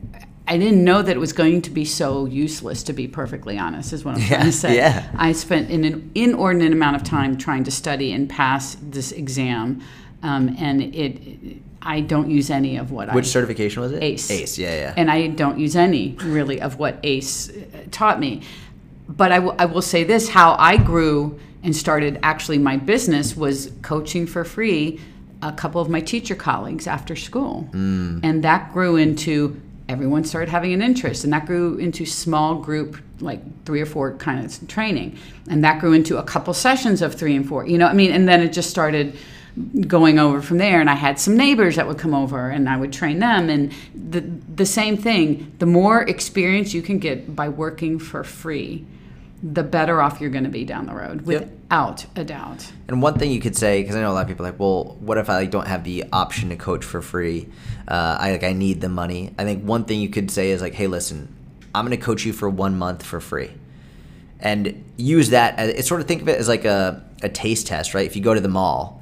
I didn't know that it was going to be so useless. To be perfectly honest, is what I'm Yeah, trying to say. yeah. I spent an inordinate amount of time trying to study and pass this exam, um, and it. I don't use any of what I Which I certification was it? ACE. ACE, yeah, yeah. and I don't use any really of what ACE uh, taught me. But I, w- I will say this how I grew and started actually my business was coaching for free a couple of my teacher colleagues after school. And that grew into everyone started having an interest, and that grew into small group, like three or four kind of training. And that grew into a couple sessions of three and four, you know, I mean, and then it just started going over from there and I had some neighbors that would come over and I would train them and the the same thing the more experience you can get by working for free the better off you're going to be down the road Yep. without a doubt And one thing you could say, because I know a lot of people are like, well, what if I like don't have the option to coach for free? Uh, I like I need the money. I think one thing you could say is like, hey, listen, I'm going to coach you for one month for free, and use that. As, it's sort of think of it as like a a taste test, right? If you go to the mall,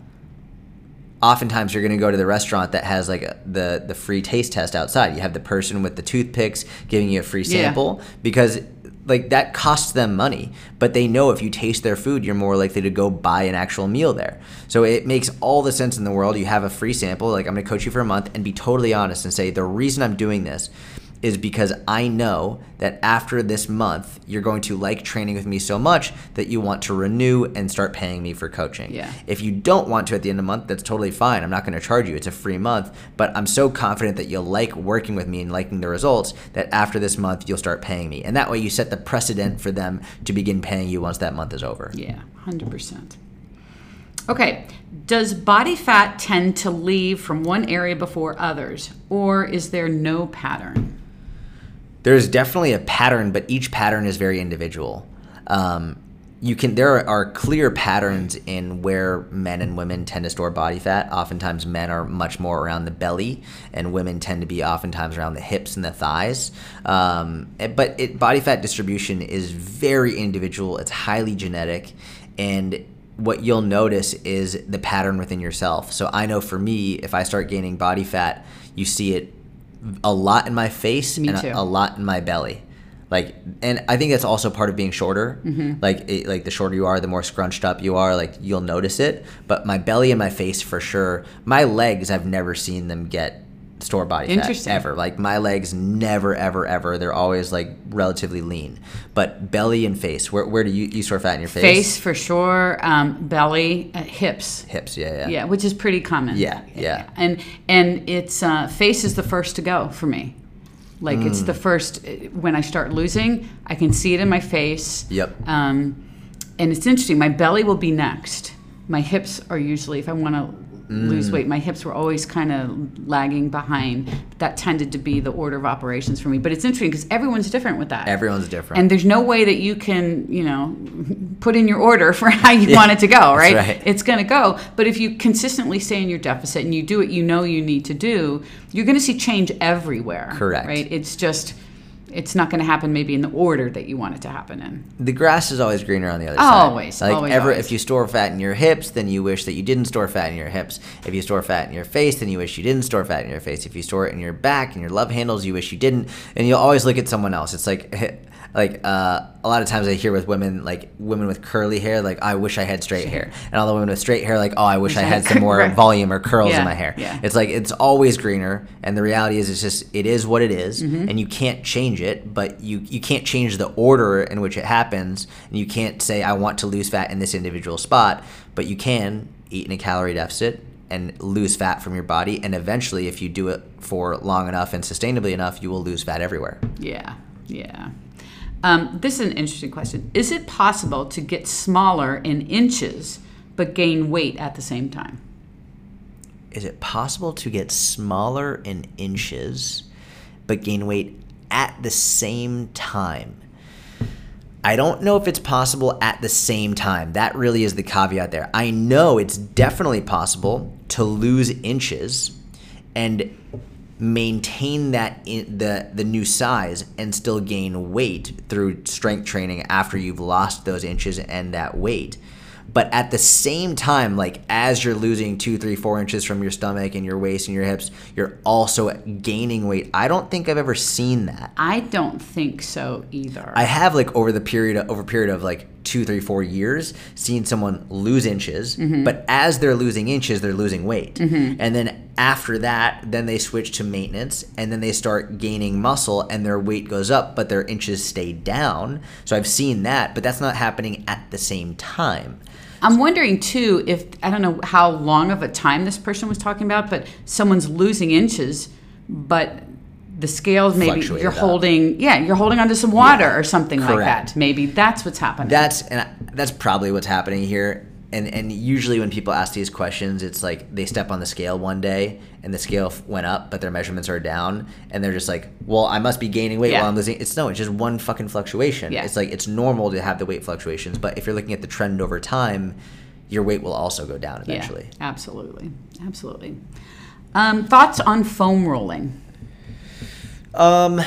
oftentimes you're going to go to the restaurant that has like a, the the free taste test outside. You have the person with the toothpicks giving you a free Yeah. sample because like that costs them money, but they know if you taste their food, you're more likely to go buy an actual meal there. So it makes all the sense in the world. You have a free sample, like I'm going to coach you for a month and be totally honest and say the reason I'm doing this is because I know that after this month, you're going to like training with me so much that you want to renew and start paying me for coaching. Yeah. If you don't want to at the end of the month, that's totally fine. I'm not going to charge you. It's a free month. But I'm so confident that you'll like working with me and liking the results that after this month, you'll start paying me. And that way you set the precedent for them to begin paying you once that month is over. yeah 100% okay does body fat tend to leave from one area before others or is there no pattern There's definitely a pattern, but each pattern is very individual. Um, you can there are clear patterns in where men and women tend to store body fat. Oftentimes, men are much more around the belly, and women tend to be oftentimes around the hips and the thighs. Um, eh, but it, body fat distribution is very individual. It's highly genetic, and what you'll notice is the pattern within yourself. So I know for me, if I start gaining body fat, you see it a lot in my face Me and too. a, a lot in my belly. Like, and I think that's also part of being shorter. Mm-hmm. Like, it, like the shorter you are, the more scrunched up you are. Like, you'll notice it. But my belly and my face, for sure. My legs, I've never seen them get store body fat ever. Like my legs, never, ever, ever. They're always like relatively lean. But belly and face, where, where do you you store fat in your face? face for sure um, belly uh, hips hips. Yeah, yeah. yeah which is pretty common Yeah, yeah. and and it's uh, face is the first to go for me like it's Mm. the first uh, when i start losing i can see it in my face Yep. um, and it's interesting my belly will be next my hips are usually if i want to Mm. lose weight my hips were always kind of lagging behind that tended to be the order of operations for me but it's interesting because everyone's different with that Everyone's different. and there's no way that you can, you know, put in your order for how you want it to go, right? right. It's going to go. But if you consistently stay in your deficit and you do what you know you need to do, you're going to see change everywhere. Correct. Right? It's just, it's not going to happen maybe in the order that you want it to happen in. the grass is always greener on the other side. Always, Like always, ever, always. if you store fat in your hips, then you wish that you didn't store fat in your hips. If you store fat in your face, then you wish you didn't store fat in your face. If you store it in your back and your love handles, you wish you didn't. And you'll always look at someone else. It's like, like uh, a lot of times I hear with women, like women with curly hair, like I wish I had straight hair, and all the women with straight hair, like oh I wish I had some more Right. volume or curls Yeah, in my hair. yeah. It's like it's always greener, and the reality is it's just it is what it is, Mm-hmm. and you can't change it. But you you can't change the order in which it happens, and you can't say I want to lose fat in this individual spot. But you can eat in a calorie deficit and lose fat from your body, and eventually, if you do it for long enough and sustainably enough, you will lose fat everywhere. Yeah, yeah. Um, this is an interesting question. Is it possible to get smaller in inches but gain weight at the same time? Is it possible to get smaller in inches but gain weight at the same time? I don't know if it's possible at the same time. That really is the caveat there. I know it's definitely possible to lose inches and maintain that in the the new size and still gain weight through strength training after you've lost those inches and that weight. But at the same time, like as you're losing two, three, four inches from your stomach and your waist and your hips, you're also gaining weight. I don't think I've ever seen that. I don't think so either. I have like over the period of, over period of like two, three, four years, seen someone lose inches, Mm-hmm. but as they're losing inches, they're losing weight. And then after that, then they switch to maintenance and then they start gaining muscle and their weight goes up, but their inches stay down. So I've seen that, but that's not happening at the same time. I'm wondering too if I don't know how long of a time this person was talking about, but someone's losing inches, but the scales maybe Fluctuated you're up. holding yeah you're holding onto some water Yeah, or something like that. Maybe that's what's happening. That's and I- that's probably what's happening here. And and usually when people ask these questions, it's like they step on the scale one day and the scale went up, but their measurements are down, and they're just like, "Well, I must be gaining weight Yeah. while I'm losing." It's no, it's just one fucking fluctuation. Yeah. It's like it's normal to have the weight fluctuations, but if you're looking at the trend over time, your weight will also go down eventually. Yeah, absolutely, absolutely. Um, thoughts on foam rolling? Um,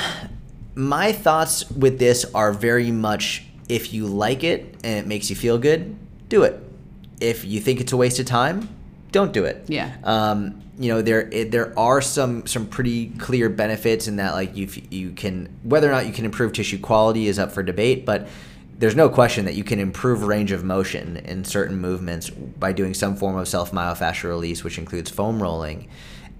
my thoughts with this are very much if you like it and it makes you feel good, do it. If you think it's a waste of time, don't do it. Yeah. Um, you know there it, there are some some pretty clear benefits in that like you you can whether or not you can improve tissue quality is up for debate, but there's no question that you can improve range of motion in certain movements by doing some form of self myofascial release, which includes foam rolling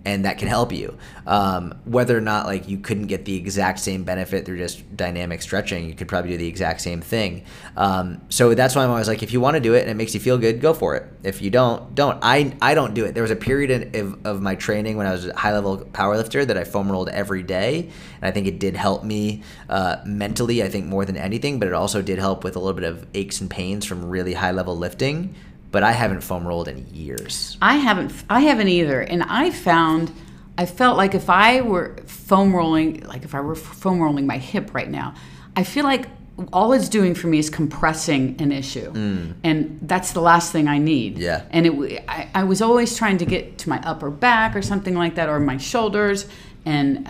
and that can help you. Um, whether or not like you couldn't get the exact same benefit through just dynamic stretching, you could probably do the exact same thing. Um, so that's why I'm always like, if you want to do it and it makes you feel good, go for it. If you don't, don't. I I don't do it. There was a period in, of, of my training when I was a high level powerlifter that I foam rolled every day, and I think it did help me uh, mentally. I think more than anything, but it also did help with a little bit of aches and pains from really high level lifting. But I haven't foam rolled in years. I haven't. I haven't either, and I found. I felt like if I were foam rolling, like if I were foam rolling my hip right now, I feel like all it's doing for me is compressing an issue, and that's the last thing I need. Mm. Yeah. And it, I, I was always trying to get to my upper back or something like that, or my shoulders, and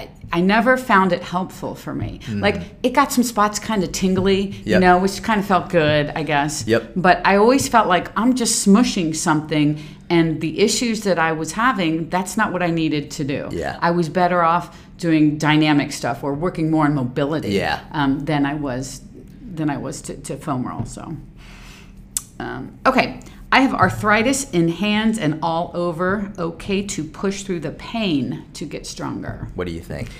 I, I never found it helpful for me. Like it got some spots kind of tingly, you Mm. Know, which kind of felt good, I guess. Yep. But I always felt like I'm just smushing something, and the issues that I was having, that's not what I needed to do. Yeah. I was better off doing dynamic stuff or working more on mobility Yeah. um, than I was than I was to, to foam roll. So, um, okay. I have arthritis in hands and all over. Okay to push through the pain to get stronger. What do you think?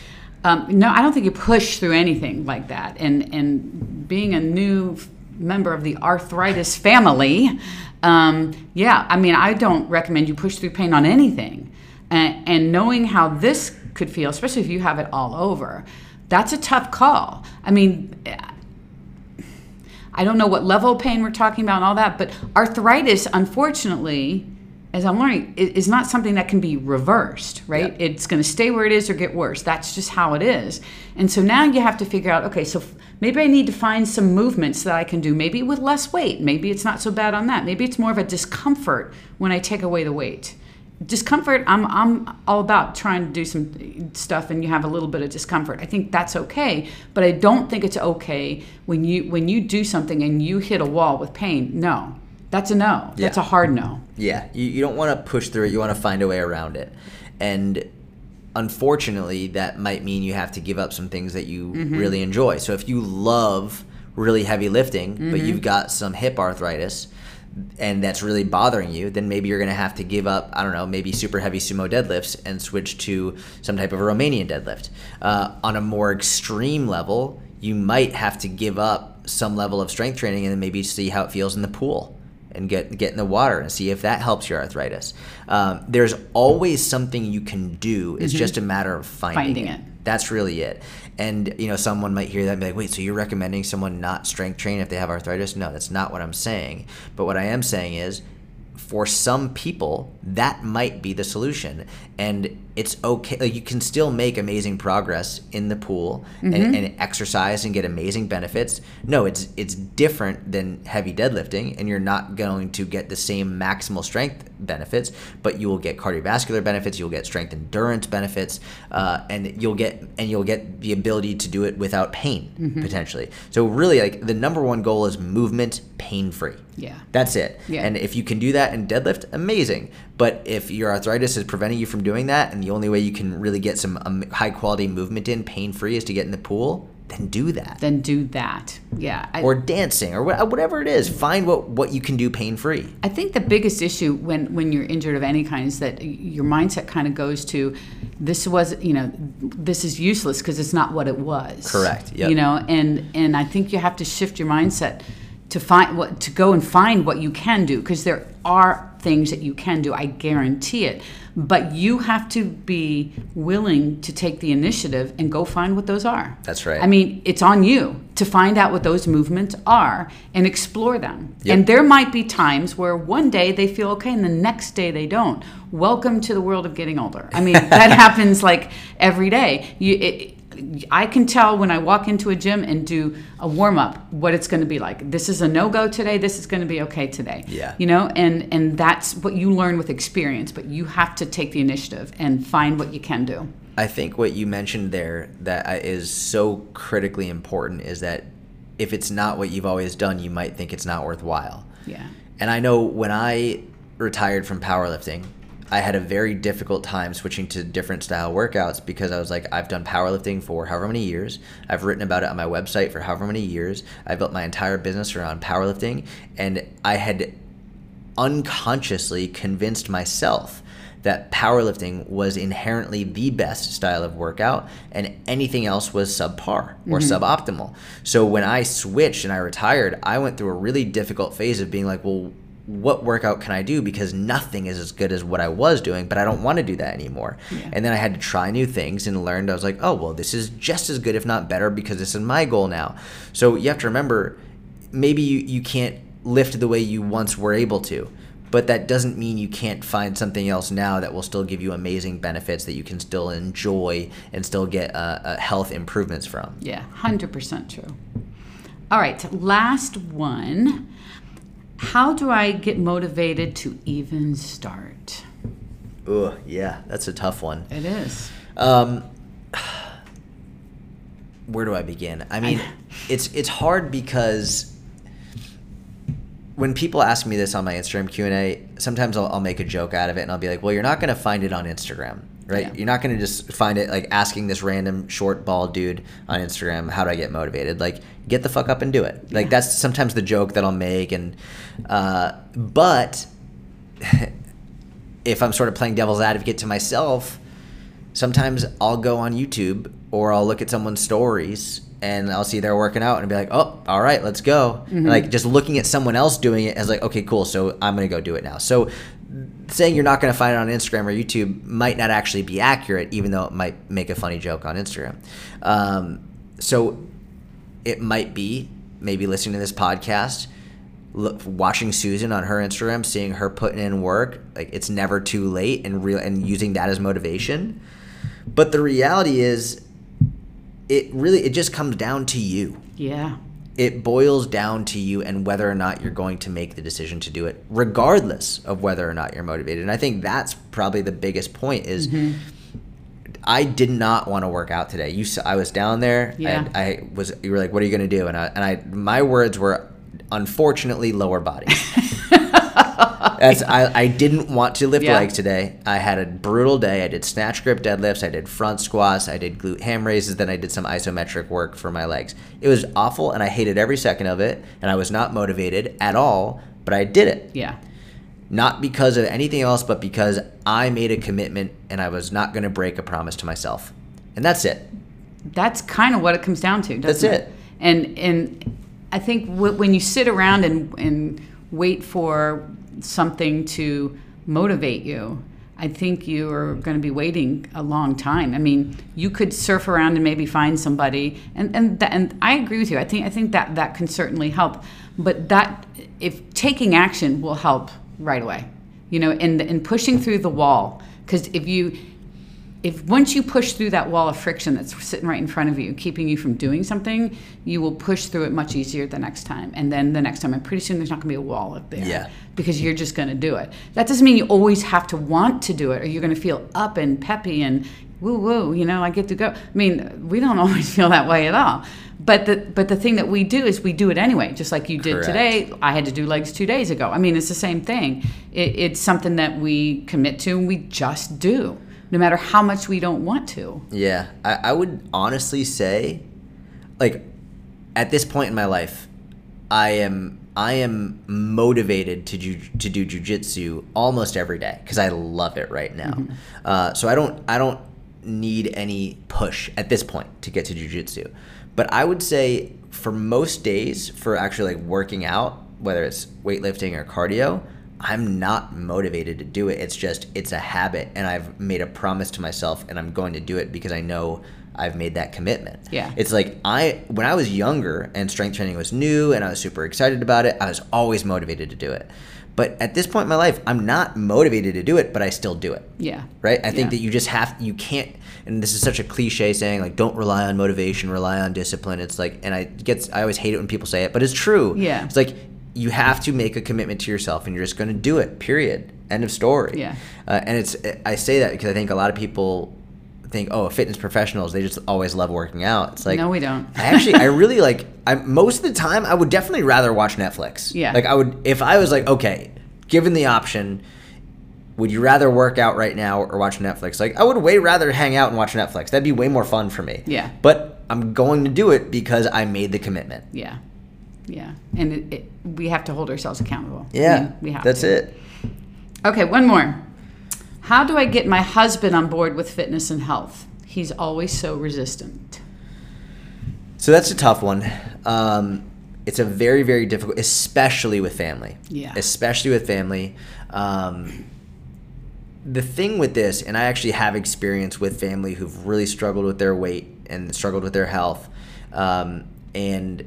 Um, no, I don't think you push through anything like that. And and being a new member of the arthritis family, um, yeah, I mean, I don't recommend you push through pain on anything. And, and knowing how this could feel, especially if you have it all over, that's a tough call. I mean, I don't know what level of pain we're talking about and all that, but arthritis, unfortunately, as I'm learning, is not something that can be reversed, right? It's going to stay where it is or get worse. That's just how it is. And so now you have to figure out, okay, so maybe I need to find some movements that I can do, maybe with less weight. Maybe it's not so bad on that. Maybe it's more of a discomfort when I take away the weight. Discomfort, I'm, I'm all about trying to do some stuff and you have a little bit of discomfort. I think that's okay, but I don't think it's okay when you when you do something and you hit a wall with pain. No. That's a no. That's Yeah. a hard no. Yeah, you, you don't want to push through it. You want to find a way around it. And unfortunately, that might mean you have to give up some things that you mm-hmm. really enjoy. So if you love really heavy lifting, but mm-hmm. you've got some hip arthritis and that's really bothering you, then maybe you're going to have to give up, I don't know, maybe super heavy sumo deadlifts and switch to some type of a Romanian deadlift. Uh, on a more extreme level, you might have to give up some level of strength training and then maybe see how it feels in the pool and get get in the water and see if that helps your arthritis. Um, there's always something you can do. It's just a matter of finding, Finding it. it. That's really it. And you know, someone might hear that and be like, "Wait, so you're recommending someone not strength train if they have arthritis?" No, that's not what I'm saying. But what I am saying is, for some people, that might be the solution. And it's okay. Like you can still make amazing progress in the pool and, and exercise and get amazing benefits. No, it's it's different than heavy deadlifting, and you're not going to get the same maximal strength benefits, but you will get cardiovascular benefits. You'll get strength endurance benefits, uh, and you'll get and you'll get the ability to do it without pain potentially. So really, like the number one goal is movement pain free. Yeah. That's it. Yeah. And if you can do that in deadlift, amazing. But if your arthritis is preventing you from doing that, and the only way you can really get some um, high quality movement in pain free is to get in the pool, then do that. Then do that. Yeah. I, or dancing, or wha- whatever it is. Find what, what you can do pain free. I think the biggest issue when when you're injured of any kind is that your mindset kind of goes to this was you know this is useless because it's not what it was. Correct, yep. You know, and and I think you have to shift your mindset to find what to go and find what you can do because there are things that you can do. I guarantee it. But you have to be willing to take the initiative and go find what those are. That's right. I mean, it's on you to find out what those movements are and explore them. Yep. And there might be times where one day they feel okay and the next day they don't. Welcome to the world of getting older. I mean, that happens like every day. You, it, I can tell when I walk into a gym and do a warm up what it's going to be like. This is a no go today. This is going to be okay today. Yeah. You know, and and that's what you learn with experience. But you have to take the initiative and find what you can do. I think what you mentioned there that uh, is so critically important is that if it's not what you've always done, you might think it's not worthwhile. Yeah. And I know when I retired from powerlifting, I had a very difficult time switching to different style workouts because I was like, I've done powerlifting for however many years. I've written about it on my website for however many years. I built my entire business around powerlifting. And I had unconsciously convinced myself that powerlifting was inherently the best style of workout and anything else was subpar or mm-hmm. suboptimal. So when I switched and I retired, I went through a really difficult phase of being like, well, what workout can I do? Because nothing is as good as what I was doing, but I don't want to do that anymore. And then I had to try new things and learned I was like, oh, well, this is just as good, if not better, because this is my goal now. So you have to remember maybe you, you can't lift the way you once were able to, but that doesn't mean you can't find something else now that will still give you amazing benefits that you can still enjoy and still get uh, uh, health improvements from. Yeah, 100% true. All right, last one. How do I get motivated to even start? Ugh, yeah, that's a tough one. It is. Um, where do I begin? I mean, it's it's hard because when people ask me this on my Instagram Q and A, sometimes I'll, I'll make a joke out of it and I'll be like, "Well, you're not going to find it on Instagram, right? Yeah. You're not going to just find it like asking this random short bald dude on Instagram, how do I get motivated? Like, get the fuck up and do it. Like that's sometimes the joke that I'll make, and uh, but if I'm sort of playing devil's advocate to myself, sometimes I'll go on YouTube or I'll look at someone's stories and I'll see they're working out and be like, oh, all right, let's go. And like just looking at someone else doing it as like, okay, cool. So I'm going to go do it now. So saying you're not going to find it on Instagram or YouTube might not actually be accurate, even though it might make a funny joke on Instagram. Um, so it might be maybe listening to this podcast look, watching Susan on her Instagram, seeing her putting in work, like it's never too late, and real and using that as motivation. But the reality is, it really it just comes down to you. Yeah. It boils down to you and whether or not you're going to make the decision to do it, regardless of whether or not you're motivated. And I think that's probably the biggest point is. Mm-hmm. I did not want to work out today. You, I was down there. Yeah. And I was. You were like, "What are you going to do?" And I, and I, my words were, unfortunately, lower body. That's I, I didn't want to lift Yeah. legs today. I had a brutal day. I did snatch grip deadlifts, I did front squats, I did glute ham raises, then I did some isometric work for my legs. It was awful and I hated every second of it and I was not motivated at all, but I did it. Yeah. Not because of anything else, but because I made a commitment and I was not going to break a promise to myself. And that's it. That's kind of what it comes down to. Doesn't That's it. And and I think w- when you sit around and and wait for something to motivate you, I think you are going to be waiting a long time. I mean, you could surf around and maybe find somebody, and and that, and I agree with you. I think I think that that can certainly help, but that if taking action will help right away, you know, and and pushing through the wall, because if you if once you push through that wall of friction that's sitting right in front of you, keeping you from doing something, you will push through it much easier the next time. And then the next time, and pretty soon there's not going to be a wall up there. Yeah. Because you're just going to do it. That doesn't mean you always have to want to do it, or you're going to feel up and peppy and woo woo. You know, I get to go. I mean, we don't always feel that way at all. But the but the thing that we do is we do it anyway, just like you did Correct. today. I had to do legs two days ago. I mean, it's the same thing. It, it's something that we commit to and we just do, no matter how much we don't want to. Yeah, I, I would honestly say, like, at this point in my life, I am I am motivated to ju- to do jujitsu almost every day because I love it right now. Uh, so I don't I don't need any push at this point to get to jujitsu, but I would say for most days for actually like working out, whether it's weightlifting or cardio. I'm not motivated to do it. It's just it's a habit and I've made a promise to myself and I'm going to do it because I know I've made that commitment. Yeah. It's like I when I was younger and strength training was new and I was super excited about it, I was always motivated to do it. But at this point in my life, I'm not motivated to do it, but I still do it. Yeah. Right? I think Yeah. that you just have you can't and this is such a cliche saying like don't rely on motivation, rely on discipline. It's like and I gets I always hate it when people say it, but it's true. Yeah. It's like you have to make a commitment to yourself and you're just going to do it. Period. End of story. Yeah. Uh, and it's I say that because I think a lot of people think, oh, fitness professionals, they just always love working out. It's like No, we don't. I actually, I really like. I most of the time, I would definitely rather watch Netflix. Yeah. Like I would, if I was like, okay, given the option, would you rather work out right now or watch Netflix? Like I would way rather hang out and watch Netflix. That'd be way more fun for me. Yeah. But I'm going to do it because I made the commitment. Yeah. Yeah. And it, it, we have to hold ourselves accountable. I Yeah. mean, we have That's to. it. Okay, one more. How do I get my husband on board with fitness and health? He's always so resistant. So that's a tough one. Um, it's a very, very difficult, especially with family. Yeah. Especially with family. Um, the thing with this, and I actually have experience with family who've really struggled with their weight and struggled with their health. Um, and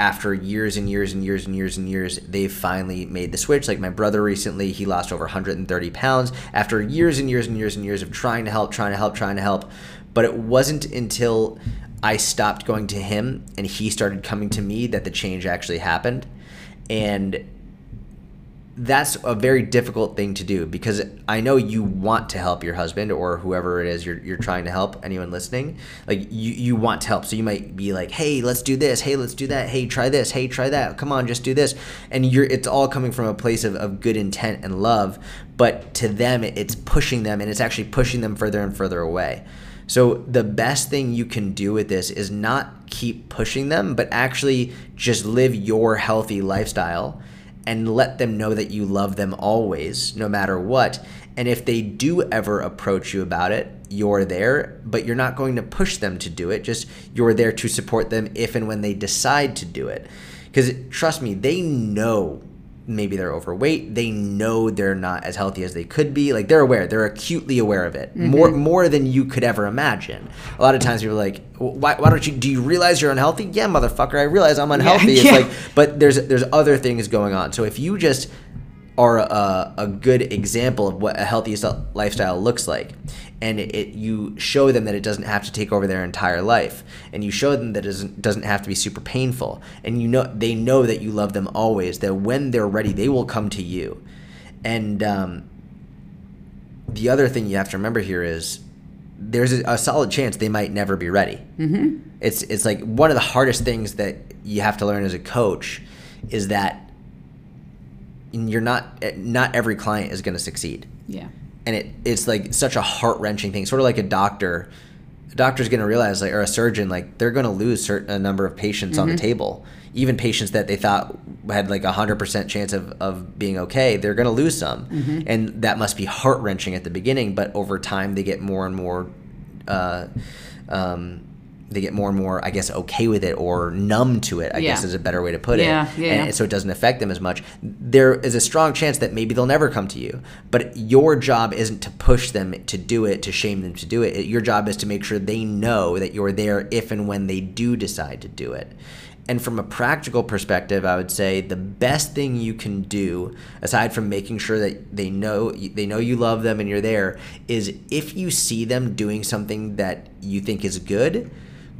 after years and years and years and years and years, they've finally made the switch. Like my brother recently, he lost over 130 pounds after years and years and years and years of trying to help, trying to help, trying to help. But it wasn't until I stopped going to him and he started coming to me that the change actually happened. And that's a very difficult thing to do because I know you want to help your husband or whoever it is you're, you're trying to help, anyone listening. Like, you, you want to help. So you might be like, hey, let's do this. Hey, let's do that. Hey, try this. Hey, try that. Come on, just do this. And you're it's all coming from a place of, of good intent and love. But to them, it's pushing them and it's actually pushing them further and further away. So the best thing you can do with this is not keep pushing them, but actually just live your healthy lifestyle and let them know that you love them always, no matter what. And if they do ever approach you about it, you're there, but you're not going to push them to do it. Just you're there to support them if and when they decide to do it. Because trust me, they know maybe they're overweight. They know they're not as healthy as they could be. Like they're aware. They're acutely aware of it. Mm-hmm. More more than you could ever imagine. A lot of times people are like, why, why don't you do you realize you're unhealthy? Yeah, motherfucker, I realize I'm unhealthy. yeah. It's like but there's there's other things going on. So if you just are a, a good example of what a healthy lifestyle looks like and it, it you show them that it doesn't have to take over their entire life and you show them that it doesn't doesn't have to be super painful and you know they know that you love them always that when they're ready they will come to you and um, the other thing you have to remember here is there's a, a solid chance they might never be ready. Mm-hmm. It's it's like one of the hardest things that you have to learn as a coach is that you're not not every client is going to succeed, Yeah. And it it's like such a heart wrenching thing. Sort of like a doctor. A doctor's going to realize, like, or a surgeon, like, they're going to lose certain a number of patients on the table. Even patients that they thought had like a hundred percent chance of, of being okay, they're going to lose some, and that must be heart wrenching at the beginning. But over time, they get more and more, uh, um, they get more and more, I guess, okay with it or numb to it. I guess is a better way to put Yeah, it. yeah, And yeah. so it doesn't affect them as much. There is a strong chance that maybe they'll never come to you. But your job isn't to push them to do it, to shame them to do it. It- Your job is to make sure they know that you're there if and when they do decide to do it. And from a practical perspective, I would say the best thing you can do, aside from making sure that they know they know you love them and you're there, is if you see them doing something that you think is good,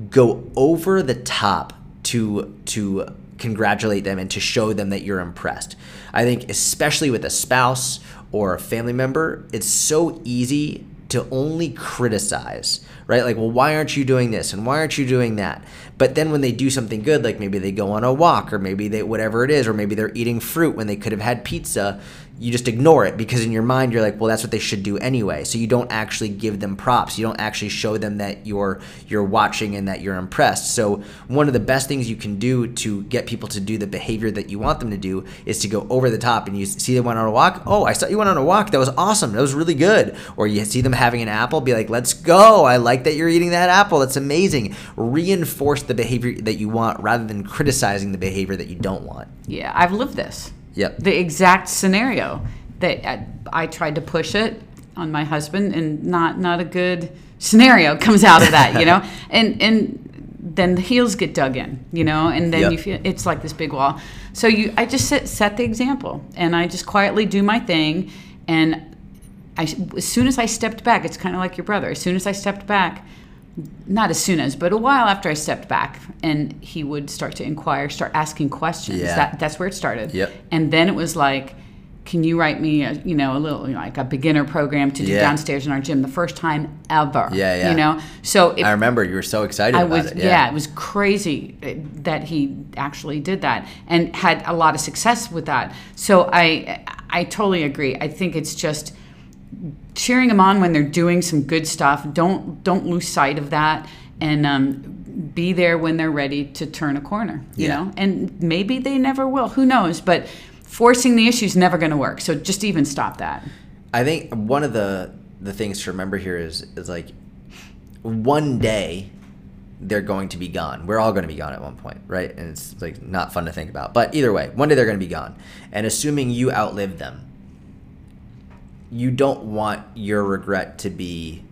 go over the top to to congratulate them and to show them that you're impressed. I think especially with a spouse or a family member, it's so easy to only criticize, right? Like, well, why aren't you doing this and why aren't you doing that? But then when they do something good, like maybe they go on a walk or maybe they whatever it is, or maybe they're eating fruit when they could have had pizza, you just ignore it because in your mind you're like, well, that's what they should do anyway. So you don't actually give them props. You don't actually show them that you're you're watching and that you're impressed. So one of the best things you can do to get people to do the behavior that you want them to do is to go over the top and you see them went on a walk. Oh, I saw you went on a walk. That was awesome. That was really good. Or you see them having an apple, be like, let's go. I like that you're eating that apple. That's amazing. Reinforce the behavior that you want rather than criticizing the behavior that you don't want. Yeah, I've lived this. Yep. The exact scenario that I, I tried to push it on my husband, and not not a good scenario comes out of that, you know. and and then the heels get dug in, you know, and then Yep. you feel it's like this big wall. So you, I just set set the example, and I just quietly do my thing, and I as soon as I stepped back, it's kind of like your brother. As soon as I stepped back, not as soon as, but a while after I stepped back, and he would start to inquire, start asking questions. Yeah. That that's where it started. Yep. And then it was like, can you write me, a, you know, a little like a beginner program to do Yeah. downstairs in our gym the first time ever. Yeah, yeah. You know, so if I remember you were so excited I about was, it. yeah. it was crazy uh, that he actually did that and had a lot of success with that. So I, I totally agree. I think it's just cheering them on when they're doing some good stuff. Don't don't lose sight of that, and um, be there when they're ready to turn a corner. You Yeah. know, and maybe they never will. Who knows? But forcing the issue is never going to work. So just even stop that. I think one of the the things to remember here is is like one day they're going to be gone. We're all going to be gone at one point, right? And it's like not fun to think about. But either way, one day they're going to be gone. And assuming you outlive them, you don't want your regret to be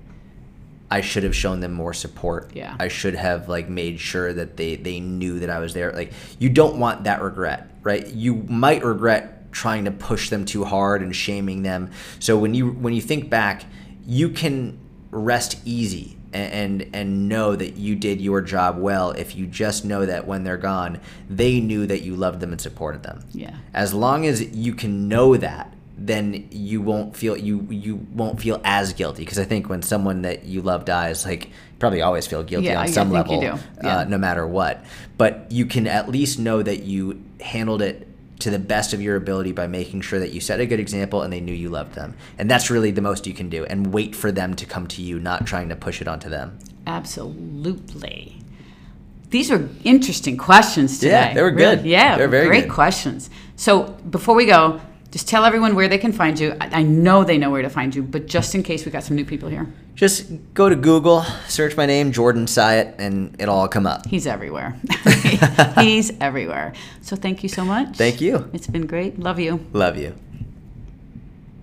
I should have shown them more support. Yeah. I should have like made sure that they they knew that I was there. Like you don't want that regret, right? You might regret trying to push them too hard and shaming them. So when you when you think back, you can rest easy and, and and know that you did your job well if you just know that when they're gone, they knew that you loved them and supported them. Yeah. As long as you can know that, then you won't feel you you won't feel as guilty because I think when someone that you love dies, like you probably always feel guilty Yeah, on some level, do. Yeah. uh, no matter what. But you can at least know that you handled it to the best of your ability by making sure that you set a good example and they knew you loved them. And that's really the most you can do. And wait for them to come to you, not trying to push it onto them. Absolutely. These are interesting questions today. Yeah, they were good. Really. Yeah, They were very great good. questions. So before we go, just tell everyone where they can find you. I know they know where to find you, but just in case we got some new people here, Just go to Google, search my name, Jordan Syatt, and it'll all come up. he's everywhere. he's everywhere. So thank you so much. Thank you. It's been great. Love you. Love you.